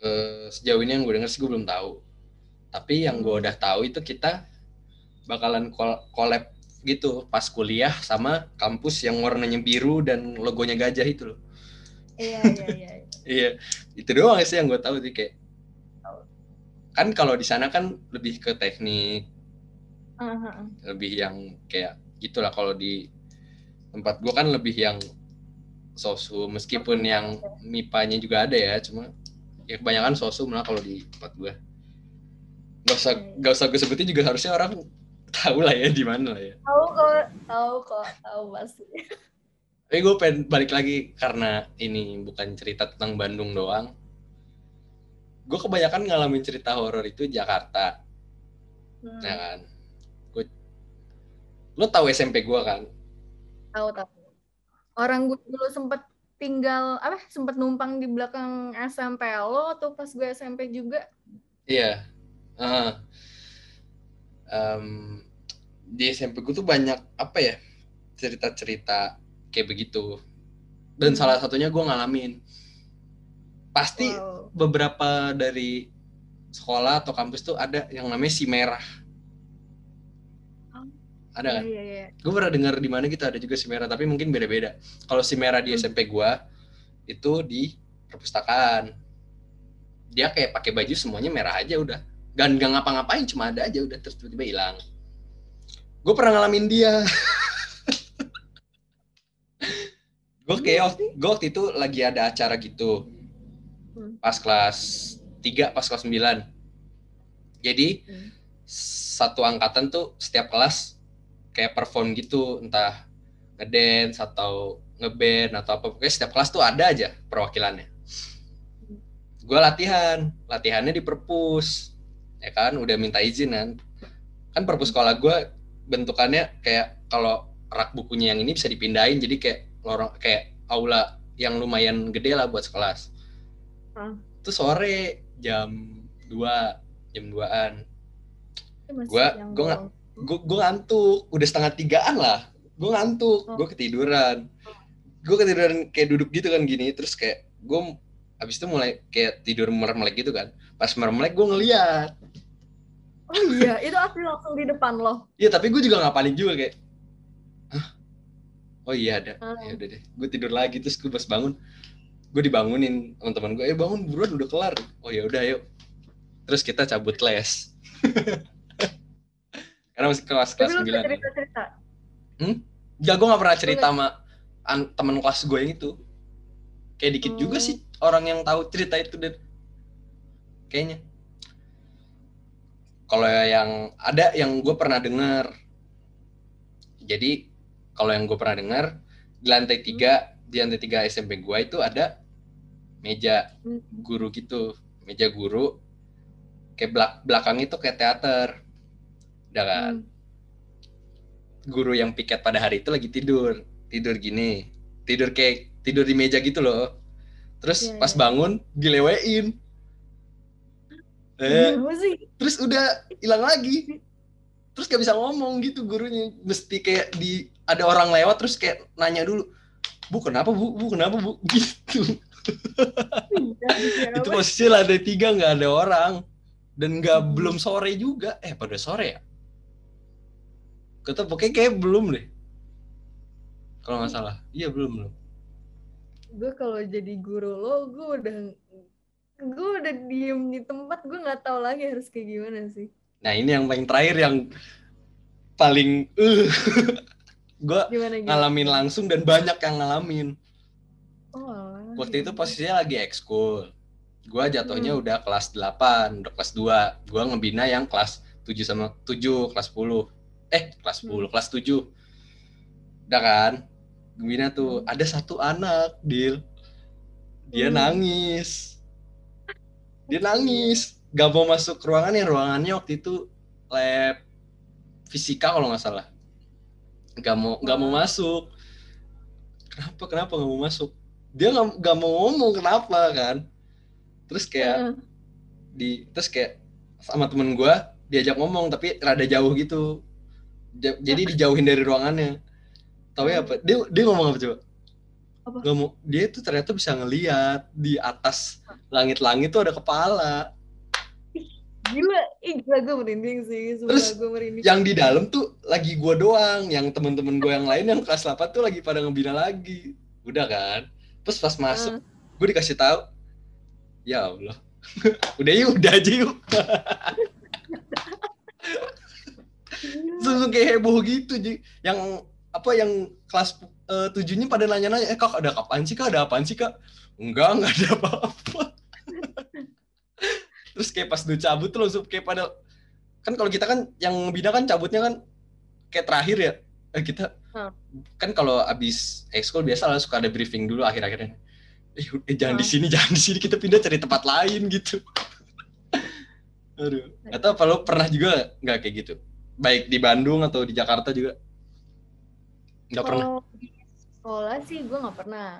Eh, sejauh ini yang gue denger sih gue belum tahu. Tapi yang gue udah tahu itu kita bakalan collab gitu pas kuliah sama kampus yang warnanya biru dan logonya gajah itu loh. Iya iya iya iya. Itu doang sih yang gue tahu sih kayak kan kalau di sana kan lebih ke teknik uh-huh. lebih yang kayak gitulah kalau di tempat gue kan lebih yang sosu meskipun yang mipanya juga ada ya cuma ya kebanyakan sosu malah kalau di tempat gue nggak usah nggak usah gue sebutin juga harusnya orang tahu lah ya di mana lah ya. Tahu kok tahu kok tahu pasti. Tapi gue pengen balik lagi karena ini bukan cerita tentang Bandung doang. Gue kebanyakan ngalamin cerita horor itu Jakarta. Hmm. ya kan? Gue lo tahu SMP gue kan? Tahu tahu. Orang gue dulu sempet tinggal apa sempet numpang di belakang SMP lo atau pas gue SMP juga iya uh, um, di SMP gue tuh banyak apa ya cerita-cerita kayak begitu dan hmm. salah satunya gue ngalamin pasti wow. beberapa dari sekolah atau kampus tuh ada yang namanya si merah. Ada kan? Iya, iya, iya. Gue pernah dengar di mana gitu ada juga si merah, tapi mungkin beda-beda. Kalau si merah di hmm. SMP gue itu di perpustakaan. Dia kayak pakai baju semuanya merah aja udah. Dan gak ngapa-ngapain, cuma ada aja udah terus tiba-tiba hilang gue pernah ngalamin dia gue kayak gue waktu itu lagi ada acara gitu hmm. pas kelas 3 pas kelas 9 jadi hmm. satu angkatan tuh setiap kelas kayak perform gitu entah ngedance atau ngeband atau apa pokoknya setiap kelas tuh ada aja perwakilannya gue latihan latihannya di perpus ya kan udah minta izin kan kan perpus sekolah gue bentukannya kayak kalau rak bukunya yang ini bisa dipindahin jadi kayak lorong kayak aula yang lumayan gede lah buat sekelas. Hmm. Itu sore jam 2 jam 2-an. Gua gua gua, gua ngantuk, udah setengah tigaan lah. Gua ngantuk, oh. gua ketiduran. Gua ketiduran kayak duduk gitu kan gini, terus kayak gua abis itu mulai kayak tidur merem-melek gitu kan. Pas merem-melek gua ngeliat Oh iya, itu asli langsung di depan lo. Iya, tapi gue juga gak paling juga kayak, Hah? Oh iya ada. Hmm. Ya udah deh. Gue tidur lagi terus gue pas bangun, gue dibangunin teman-teman gue, eh bangun buruan udah kelar. Oh ya udah yuk. Terus kita cabut les. Karena masih kelas kelas sembilan. Cerita cerita. Hmm? Ya gue gak pernah cerita sama teman kelas gue yang itu. Kayak dikit hmm. juga sih orang yang tahu cerita itu dan kayaknya kalau yang ada yang gue pernah dengar jadi kalau yang gue pernah dengar di lantai tiga di lantai tiga SMP gue itu ada meja hmm. guru gitu meja guru kayak belak belakang itu kayak teater kan hmm. guru yang piket pada hari itu lagi tidur. Tidur gini. Tidur kayak tidur di meja gitu loh. Terus yeah, pas yeah. bangun dilewein. Eh, terus udah hilang lagi. Terus gak bisa ngomong gitu gurunya. Mesti kayak di ada orang lewat terus kayak nanya dulu bu kenapa bu? Bu kenapa bu? Gitu. Iya, itu posisi lantai tiga nggak ada orang. Dan nggak belum sore juga. Eh pada sore ya kata pokoknya kayak belum deh. Kalau nggak salah. Iya belum belum. Gue kalau jadi guru lo gue udah gue udah diem di tempat gue nggak tahu lagi harus kayak gimana sih. Nah ini yang paling terakhir yang paling uh, gue ngalamin langsung dan banyak yang ngalamin. Oh, waktu itu posisinya lagi ekskul. Gue jatuhnya hmm. udah kelas 8 udah kelas 2 gue ngebina yang kelas 7 sama 7 kelas 10 eh kelas 10 hmm. kelas 7 udah kan? Gembina tuh hmm. ada satu anak deal dia hmm. nangis. Dia nangis. Gak mau masuk ruangannya. Ruangannya waktu itu lab fisika kalau nggak salah. Gak mau gak mau masuk. Kenapa kenapa gak mau masuk? Dia gak, gak mau ngomong kenapa kan? Terus kayak di terus kayak sama temen gue diajak ngomong tapi rada jauh gitu jadi dijauhin dari ruangannya tahu ya apa dia dia ngomong apa coba apa? Gak mau dia tuh ternyata bisa ngeliat di atas langit-langit tuh ada kepala Gila, ih gila gue merinding sih. Sumpah Terus, gue merinding. Yang di dalam tuh lagi gue doang, yang temen-temen gue yang lain yang kelas 8 tuh lagi pada ngebina lagi. Udah kan? Terus pas masuk, Ah. gue dikasih tahu, ya Allah, udah yuk, udah aja yuk. Gila. Langsung kayak heboh gitu, Ji. Yang apa yang kelas eh, tujuhnya pada nanya-nanya, eh kak ada apaan sih kak, ada apaan sih kak? Enggak, enggak ada apa-apa. Terus kayak pas udah cabut tuh langsung kayak pada kan kalau kita kan yang bina kan cabutnya kan kayak terakhir ya. Eh, kita Hmm. kan kalau abis ekskul biasa lah suka ada briefing dulu akhir-akhirnya. Eh, eh, jangan di Hmm. sini, jangan di sini kita pindah cari tempat lain gitu. Aduh, atau lo pernah juga nggak kayak gitu? Baik di Bandung atau di Jakarta juga? Nggak pernah. Kalau di sekolah sih gue nggak pernah.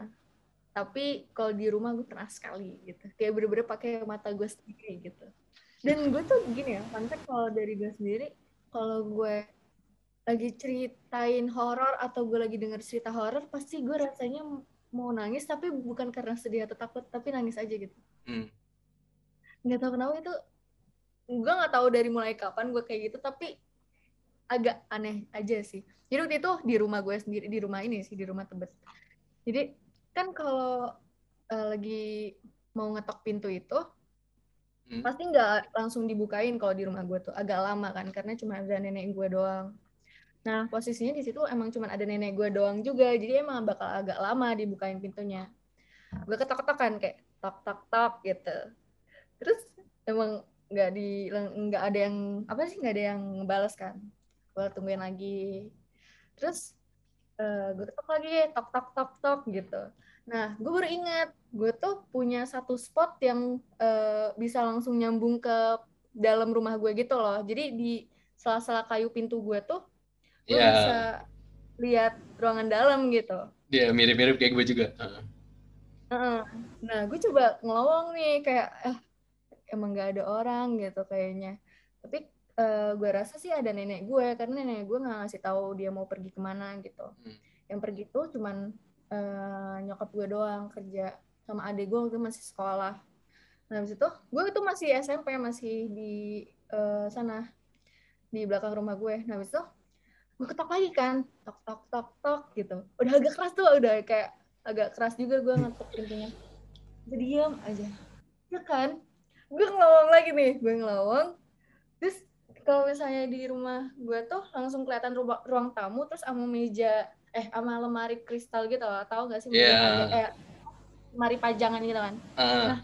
Tapi kalau di rumah gue pernah sekali gitu. Kayak bener-bener pakai mata gue sendiri gitu. Dan gue tuh gini ya, fact kalau dari gue sendiri, kalau gue lagi ceritain horor atau gue lagi denger cerita horor, pasti gue rasanya mau nangis tapi bukan karena sedih atau takut, tapi nangis aja gitu. Hmm. Nggak tahu kenapa itu, gue nggak tahu dari mulai kapan gue kayak gitu, tapi agak aneh aja sih. Jadi waktu itu di rumah gue sendiri, di rumah ini sih, di rumah Tebet. Jadi kan kalau eh, lagi mau ngetok pintu itu, Hmm. pasti nggak langsung dibukain kalau di rumah gue tuh agak lama kan, karena cuma ada nenek gue doang. Nah posisinya di situ emang cuma ada nenek gue doang juga, jadi emang bakal agak lama dibukain pintunya. Gue ketok-ketok kan kayak tok tok tok gitu. Terus emang nggak di nggak ada yang apa sih nggak ada yang balas kan gue tungguin lagi terus eh, gue ketok lagi tok tok tok tok gitu nah gue baru ingat gue tuh punya satu spot yang eh, bisa langsung nyambung ke dalam rumah gue gitu loh jadi di sela-sela kayu pintu gue tuh gue Ya, bisa lihat ruangan dalam gitu dia mirip-mirip kayak gue juga. Heeh. Nah, gue coba ngelowong nih kayak eh emang gak ada orang gitu kayaknya. Tapi eh, gue rasa sih ada nenek gue karena nenek gue nggak ngasih tahu dia mau pergi ke mana gitu. Hmm. Yang pergi tuh cuman eh, nyokap gue doang kerja sama adik gue waktu masih sekolah. Nah, habis itu gue itu masih SMP masih di eh, sana di belakang rumah gue. Nah, habis itu gue ketok lagi kan, tok tok tok tok gitu. Udah agak keras tuh, udah kayak agak keras juga gue ngetok pintunya. Gue diem aja. Ya kan? Gue ngelawang lagi nih, gue ngelawang. Terus kalau misalnya di rumah gue tuh langsung kelihatan ruang, ruang tamu terus sama meja eh sama lemari kristal gitu loh. Tahu gak sih meja Iya. eh, lemari pajangan gitu kan. Heeh. Nah.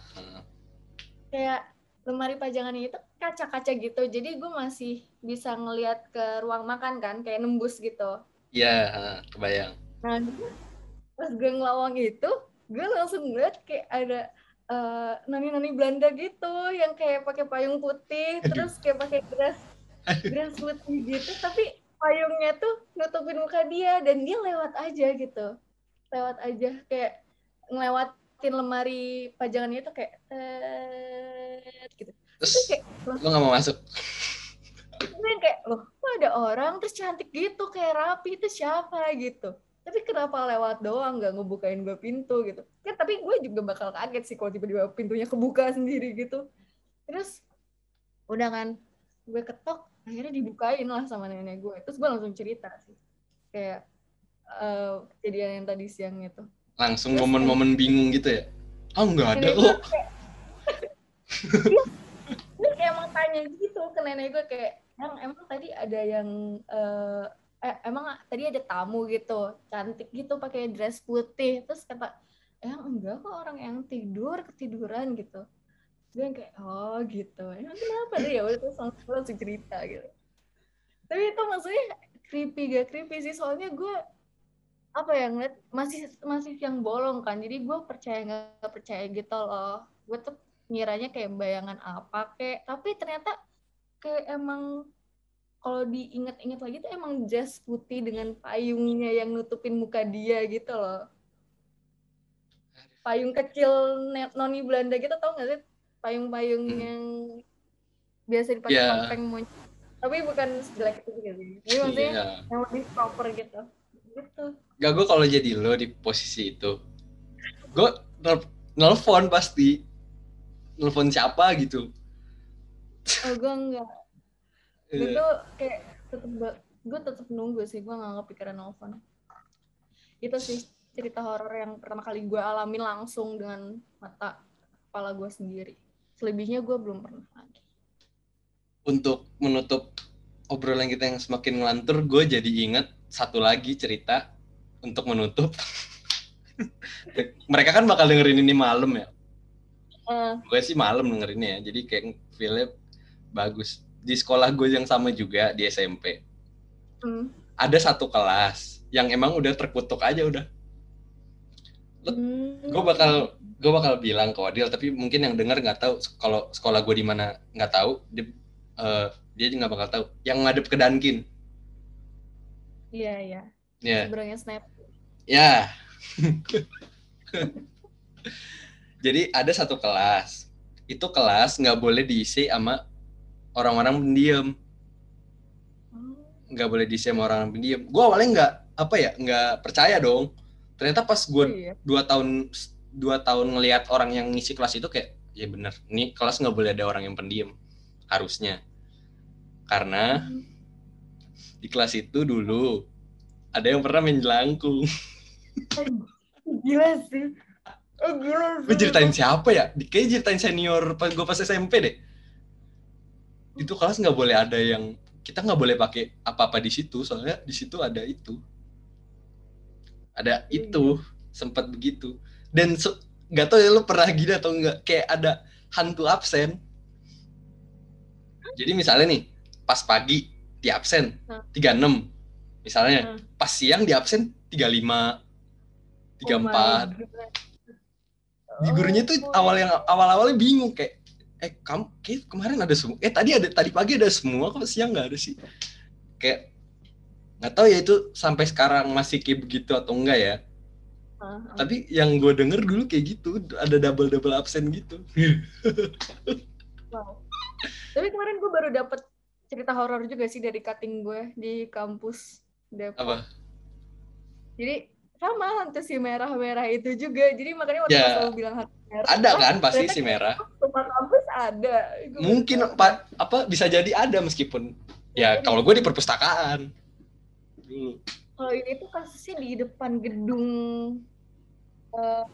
Kayak lemari pajangan itu kaca-kaca gitu. Jadi gue masih bisa ngelihat ke ruang makan kan, kayak nembus gitu. Iya, heeh, kebayang. Nah, pas gue ngelawang itu, gue langsung ngeliat kayak ada eh, nani-nani Belanda gitu yang kayak pakai payung putih, Aduh. terus kayak pakai dress putih gitu, tapi payungnya tuh nutupin muka dia dan dia lewat aja gitu, lewat aja kayak ngelewatin lemari pajangannya itu kayak tet, gitu. Terus Terus kayak lo nggak mau masuk? gue kayak loh kok ada orang? Terus cantik gitu kayak rapi itu siapa gitu. Tapi kenapa lewat doang nggak ngebukain gue pintu gitu? Kan tapi gue juga bakal kaget sih kalau tiba-tiba pintunya kebuka sendiri gitu. Terus udah kan gue ketok akhirnya dibukain lah sama nenek gue. Terus gue langsung cerita sih. Kayak eh, kejadian yang tadi siang itu. Langsung momen-momen bingung gitu ya? Oh nggak ada kok. Dia- dia kayak emang tanya gitu ke nenek gue kayak yang emang tadi ada yang eh, eh, emang tadi ada tamu gitu cantik gitu pakai dress putih? Terus kata yang enggak kok orang yang tidur ketiduran gitu gue yang kayak oh gitu. Emang kenapa deh? Ya udah terus langsung, langsung cerita gitu. Tapi itu maksudnya creepy gak creepy sih. Soalnya gue apa ya ngeliat masih masih yang bolong kan. Jadi gue percaya nggak percaya gitu loh. Gue tuh ngiranya kayak bayangan apa kayak tapi ternyata kayak emang kalau diingat-ingat lagi tuh emang jas putih dengan payungnya yang nutupin muka dia gitu loh. Payung kecil noni Belanda gitu tau gak sih payung-payung Hmm. yang biasa dipakai Iya. topeng tapi bukan sejelek itu juga sih jadi maksudnya Iya. yang lebih proper gitu gitu Gak gue kalau jadi lo di posisi itu, gue nelfon pasti, nelfon siapa gitu. oh gue enggak gue Iya. tuh kayak tetep gue tetep nunggu sih gue nggak kepikiran nelfon itu sih cerita horor yang pertama kali gue alamin langsung dengan mata kepala gue sendiri selebihnya gue belum pernah lagi untuk menutup obrolan kita yang semakin ngelantur, gue jadi inget satu lagi cerita untuk menutup. Mereka kan bakal dengerin ini malam ya. Eh, Gue sih malam dengerinnya ya, jadi kayak feel bagus. Di sekolah gue yang sama juga di SMP, hmm, ada satu kelas yang emang udah terkutuk aja udah. hmm, Gue bakal gue bakal bilang ke Wadil, tapi mungkin yang denger nggak tahu kalau sekolah gue di mana nggak tahu. Dia, eh, dia juga nggak bakal tahu. Yang ngadep ke Dunkin. iya iya Ya. sebenarnya snap Ya. Jadi ada satu kelas. Itu kelas nggak boleh diisi sama orang-orang pendiam. Nggak boleh diisi sama orang pendiam. Gue awalnya nggak apa ya nggak percaya dong. Ternyata pas gue iya dua tahun dua tahun ngelihat orang yang ngisi kelas itu kayak ya bener. Ini kelas nggak boleh ada orang yang pendiam. Harusnya. Karena di kelas itu dulu ada yang pernah main jelangkung. gila sih oh gila Gue ceritain siapa ya? Di- Kayaknya ceritain senior pas gue pas SMP deh. Itu kelas nggak boleh ada yang kita nggak boleh pakai apa-apa di situ soalnya di situ ada itu. Ada itu sempat begitu. Dan nggak tahu ya lu pernah gini atau enggak kayak ada hantu absen. Jadi misalnya nih pas pagi di absen Hah. 36 misalnya Hmm. pas siang di absen 35 Oh my 34 God. di gurunya tuh Oh, awal yang awal-awalnya bingung kayak eh kamu kayak kemarin ada semua eh tadi ada tadi pagi ada semua kok siang nggak ada sih kayak nggak tahu ya itu sampai sekarang masih kayak begitu atau enggak ya tapi yang gue denger dulu kayak gitu ada double double absen gitu Wow. Tapi kemarin gue baru dapet cerita horor juga sih dari cutting gue di kampus Depok. apa Jadi sama hantu si merah-merah itu juga. Jadi makanya waktu Ya. pas selalu bilang hantu merah. ada oh, kan pasti si merah Semua kampus ada. Gua mungkin pak apa bisa jadi ada meskipun ya Jadi- kalau gue di perpustakaan dulu Kalau ini tuh kasusnya di depan gedung eh,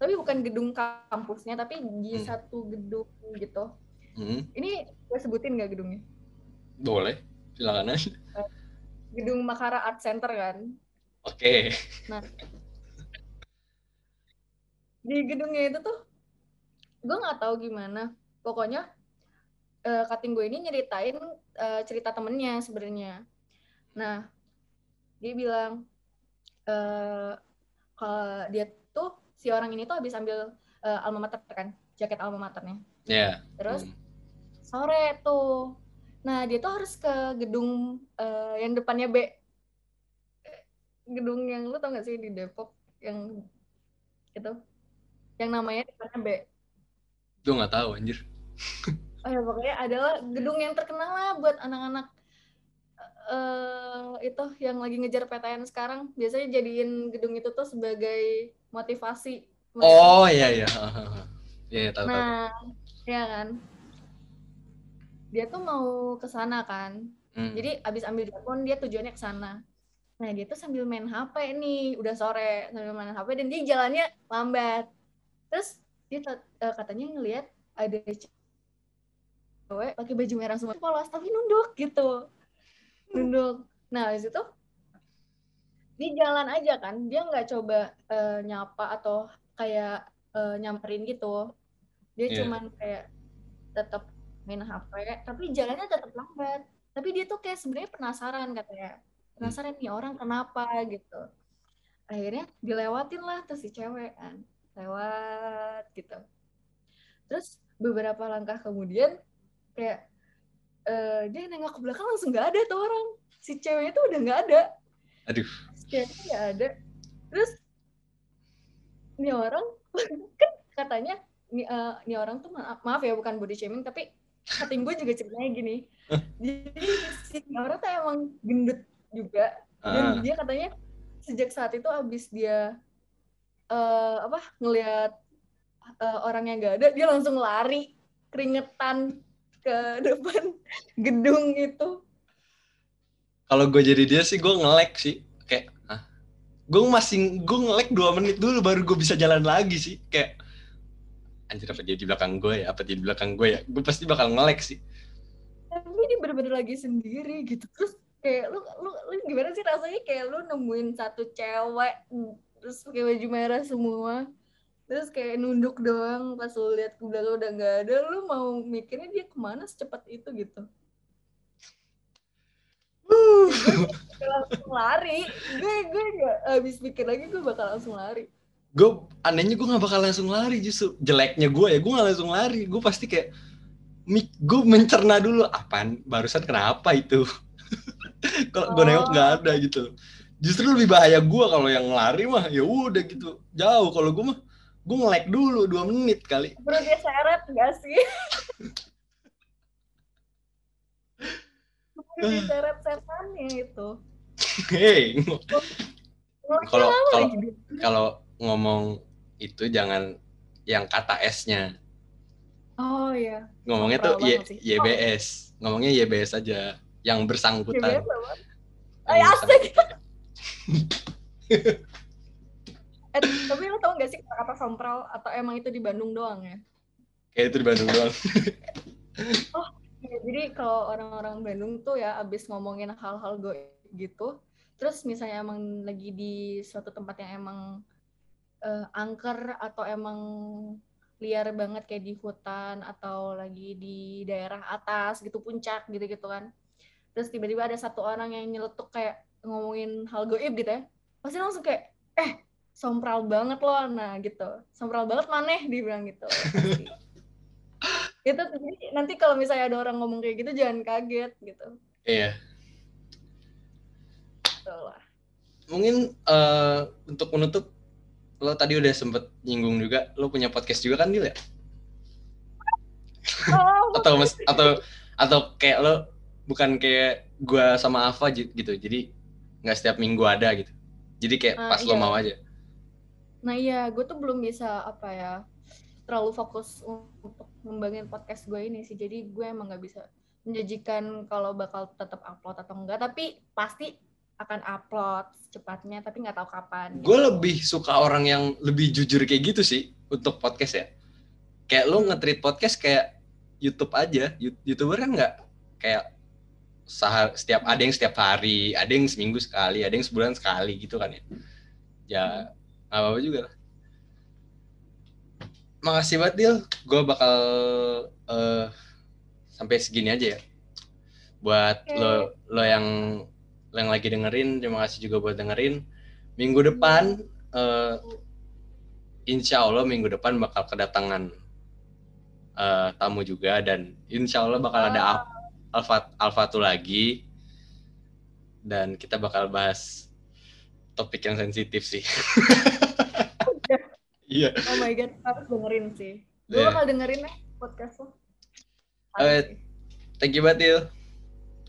tapi bukan gedung kampusnya tapi di Hmm. satu gedung gitu. Hmm, Ini gue sebutin nggak gedungnya? boleh silakan aja Gedung Makara Art Center kan. oke di gedungnya itu tuh gue nggak tahu gimana pokoknya eh, cutting gue ini nyeritain eh, cerita temennya sebenarnya nah dia bilang eh kalau dia tuh si orang ini tuh habis ambil eh, alma mater kan jaket alma maternya. Ya terus Hmm. sore tuh. Nah dia tuh harus ke gedung eh, yang depannya B. Gedung yang lu tau gak sih di Depok? Yang itu. Yang namanya depannya B. Gue nggak tahu anjir. Oh ya pokoknya adalah gedung yang terkenal lah buat anak-anak eh itu yang lagi ngejar PTN sekarang biasanya jadiin gedung itu tuh sebagai motivasi oh iya iya Hahaha. iya tahu tahu nah ya kan dia tuh mau ke sana kan Hmm. Jadi abis ambil telepon dia tujuannya ke sana. Nah dia tuh sambil main HP nih, udah sore sambil main HP dan dia jalannya lambat. Terus dia eh, katanya ngelihat ada cewek pakai baju merah semua polos tapi nunduk gitu, nunduk. Nah habis itu? Dia jalan aja kan, dia nggak coba eh, nyapa atau kayak eh, nyamperin gitu. Dia Iya. cuman kayak tetap main HP, tapi jalannya tetap lambat. Tapi dia tuh kayak sebenarnya penasaran katanya. Penasaran nih orang kenapa gitu. Akhirnya dilewatin lah tuh si cewek kan. Lewat gitu. Terus beberapa langkah kemudian kayak eh, dia nengok ke belakang langsung nggak ada tuh orang. Si ceweknya tuh udah nggak ada. Aduh. si ceweknya nggak ada. Terus ini orang kan katanya ini, eh, ini orang tuh ma- maaf ya bukan body shaming tapi cutting gue juga ceritanya gini. Jadi si orang tuh emang gendut juga. Dan Ah, dia katanya sejak saat itu abis dia eh apa ngelihat eh, orang yang gak ada dia langsung lari. Keringetan ke depan gedung itu. Kalau gue jadi dia sih gue ngelek sih. Kayak ah gue masih gue ngelek dua menit dulu baru gue bisa jalan lagi sih. Kayak anjir apa dia di belakang gue ya? Apa dia di belakang gue ya? Gue pasti bakal ngelek sih. Tapi ini bener-bener lagi sendiri gitu. Terus kayak lu lu lu gimana sih rasanya kayak lu nemuin satu cewek terus pakai baju merah semua terus kayak nunduk doang pas lu lihat ke belakang udah nggak ada lu mau mikirnya dia ke mana secepat itu gitu. Gue langsung lari. Gue gue nggak habis pikir lagi gue bakal langsung lari. Gue anehnya gue nggak bakal langsung lari justru. Jeleknya gue ya gue nggak langsung lari. Gue pasti kayak mik gue mencerna dulu apaan? Barusan kenapa itu? Kalau gue nengok nggak ada gitu. Justru lebih bahaya gue kalau yang lari mah ya udah gitu. Jauh kalau gue mah gue ngelek dulu dua menit kali. Perut dia seret gak sih? Dia seret setannya itu. Hei. Kalau- kalau- kalau ngomong itu jangan yang kata S-nya. Oh iya. Ngomongnya tuh Y- sih. YBS ngomongnya YBS aja yang bersangkutan. Bang? Yang Ay, asik. Eh, tapi lo tau gak sih kata sompral atau emang itu di Bandung doang ya? kayak itu di Bandung doang Ya, jadi kalau orang-orang Bandung tuh ya abis ngomongin hal-hal goib gitu, terus misalnya emang lagi di suatu tempat yang emang eh, angker atau emang liar banget kayak di hutan atau lagi di daerah atas gitu puncak gitu-gitu kan. Terus tiba-tiba ada satu orang yang nyeletuk kayak ngomongin hal goib gitu ya. Pasti langsung kayak eh sompral banget loh nah gitu. Sompral banget maneh dibilang gitu. Itu jadi nanti kalau misalnya ada orang ngomong kayak gitu jangan kaget gitu. iya Gitu lah. mungkin eh, untuk menutup lo tadi udah sempet nyinggung juga lo punya podcast juga kan Dil ya Oh, atau mas atau atau kayak lo bukan kayak gua sama Ava gitu jadi nggak setiap minggu ada gitu jadi kayak Ah, pas lo iya. mau aja Nah iya, gue tuh belum bisa apa ya terlalu fokus untuk ngembangin podcast gue ini sih. Jadi gue emang nggak bisa menjanjikan kalau bakal tetap upload atau enggak. Tapi pasti akan upload secepatnya. Tapi nggak tahu kapan. gue lebih suka orang yang lebih jujur kayak gitu sih untuk podcast ya kayak lo nge-treat podcast kayak YouTube aja You- youtuber kan nggak kayak sehar setiap ada yang setiap hari ada yang seminggu sekali ada yang sebulan sekali gitu kan ya ya nggak apa-apa juga lah. Makasih banget Dil. Gue bakal eh, sampai segini aja ya. Buat Oke. lo lo yang lo yang lagi dengerin terima kasih juga buat dengerin. Minggu depan eh, insya Allah minggu depan bakal kedatangan eh, tamu juga dan insya Allah bakal ada Al- Alfa Alfatu lagi. Dan kita bakal bahas topik yang sensitif sih. Iya. Oh my god, harus dengerin sih. Gue Iya. bakal dengerin ya podcast lo. Eh, sih. Thank you banget, Dil.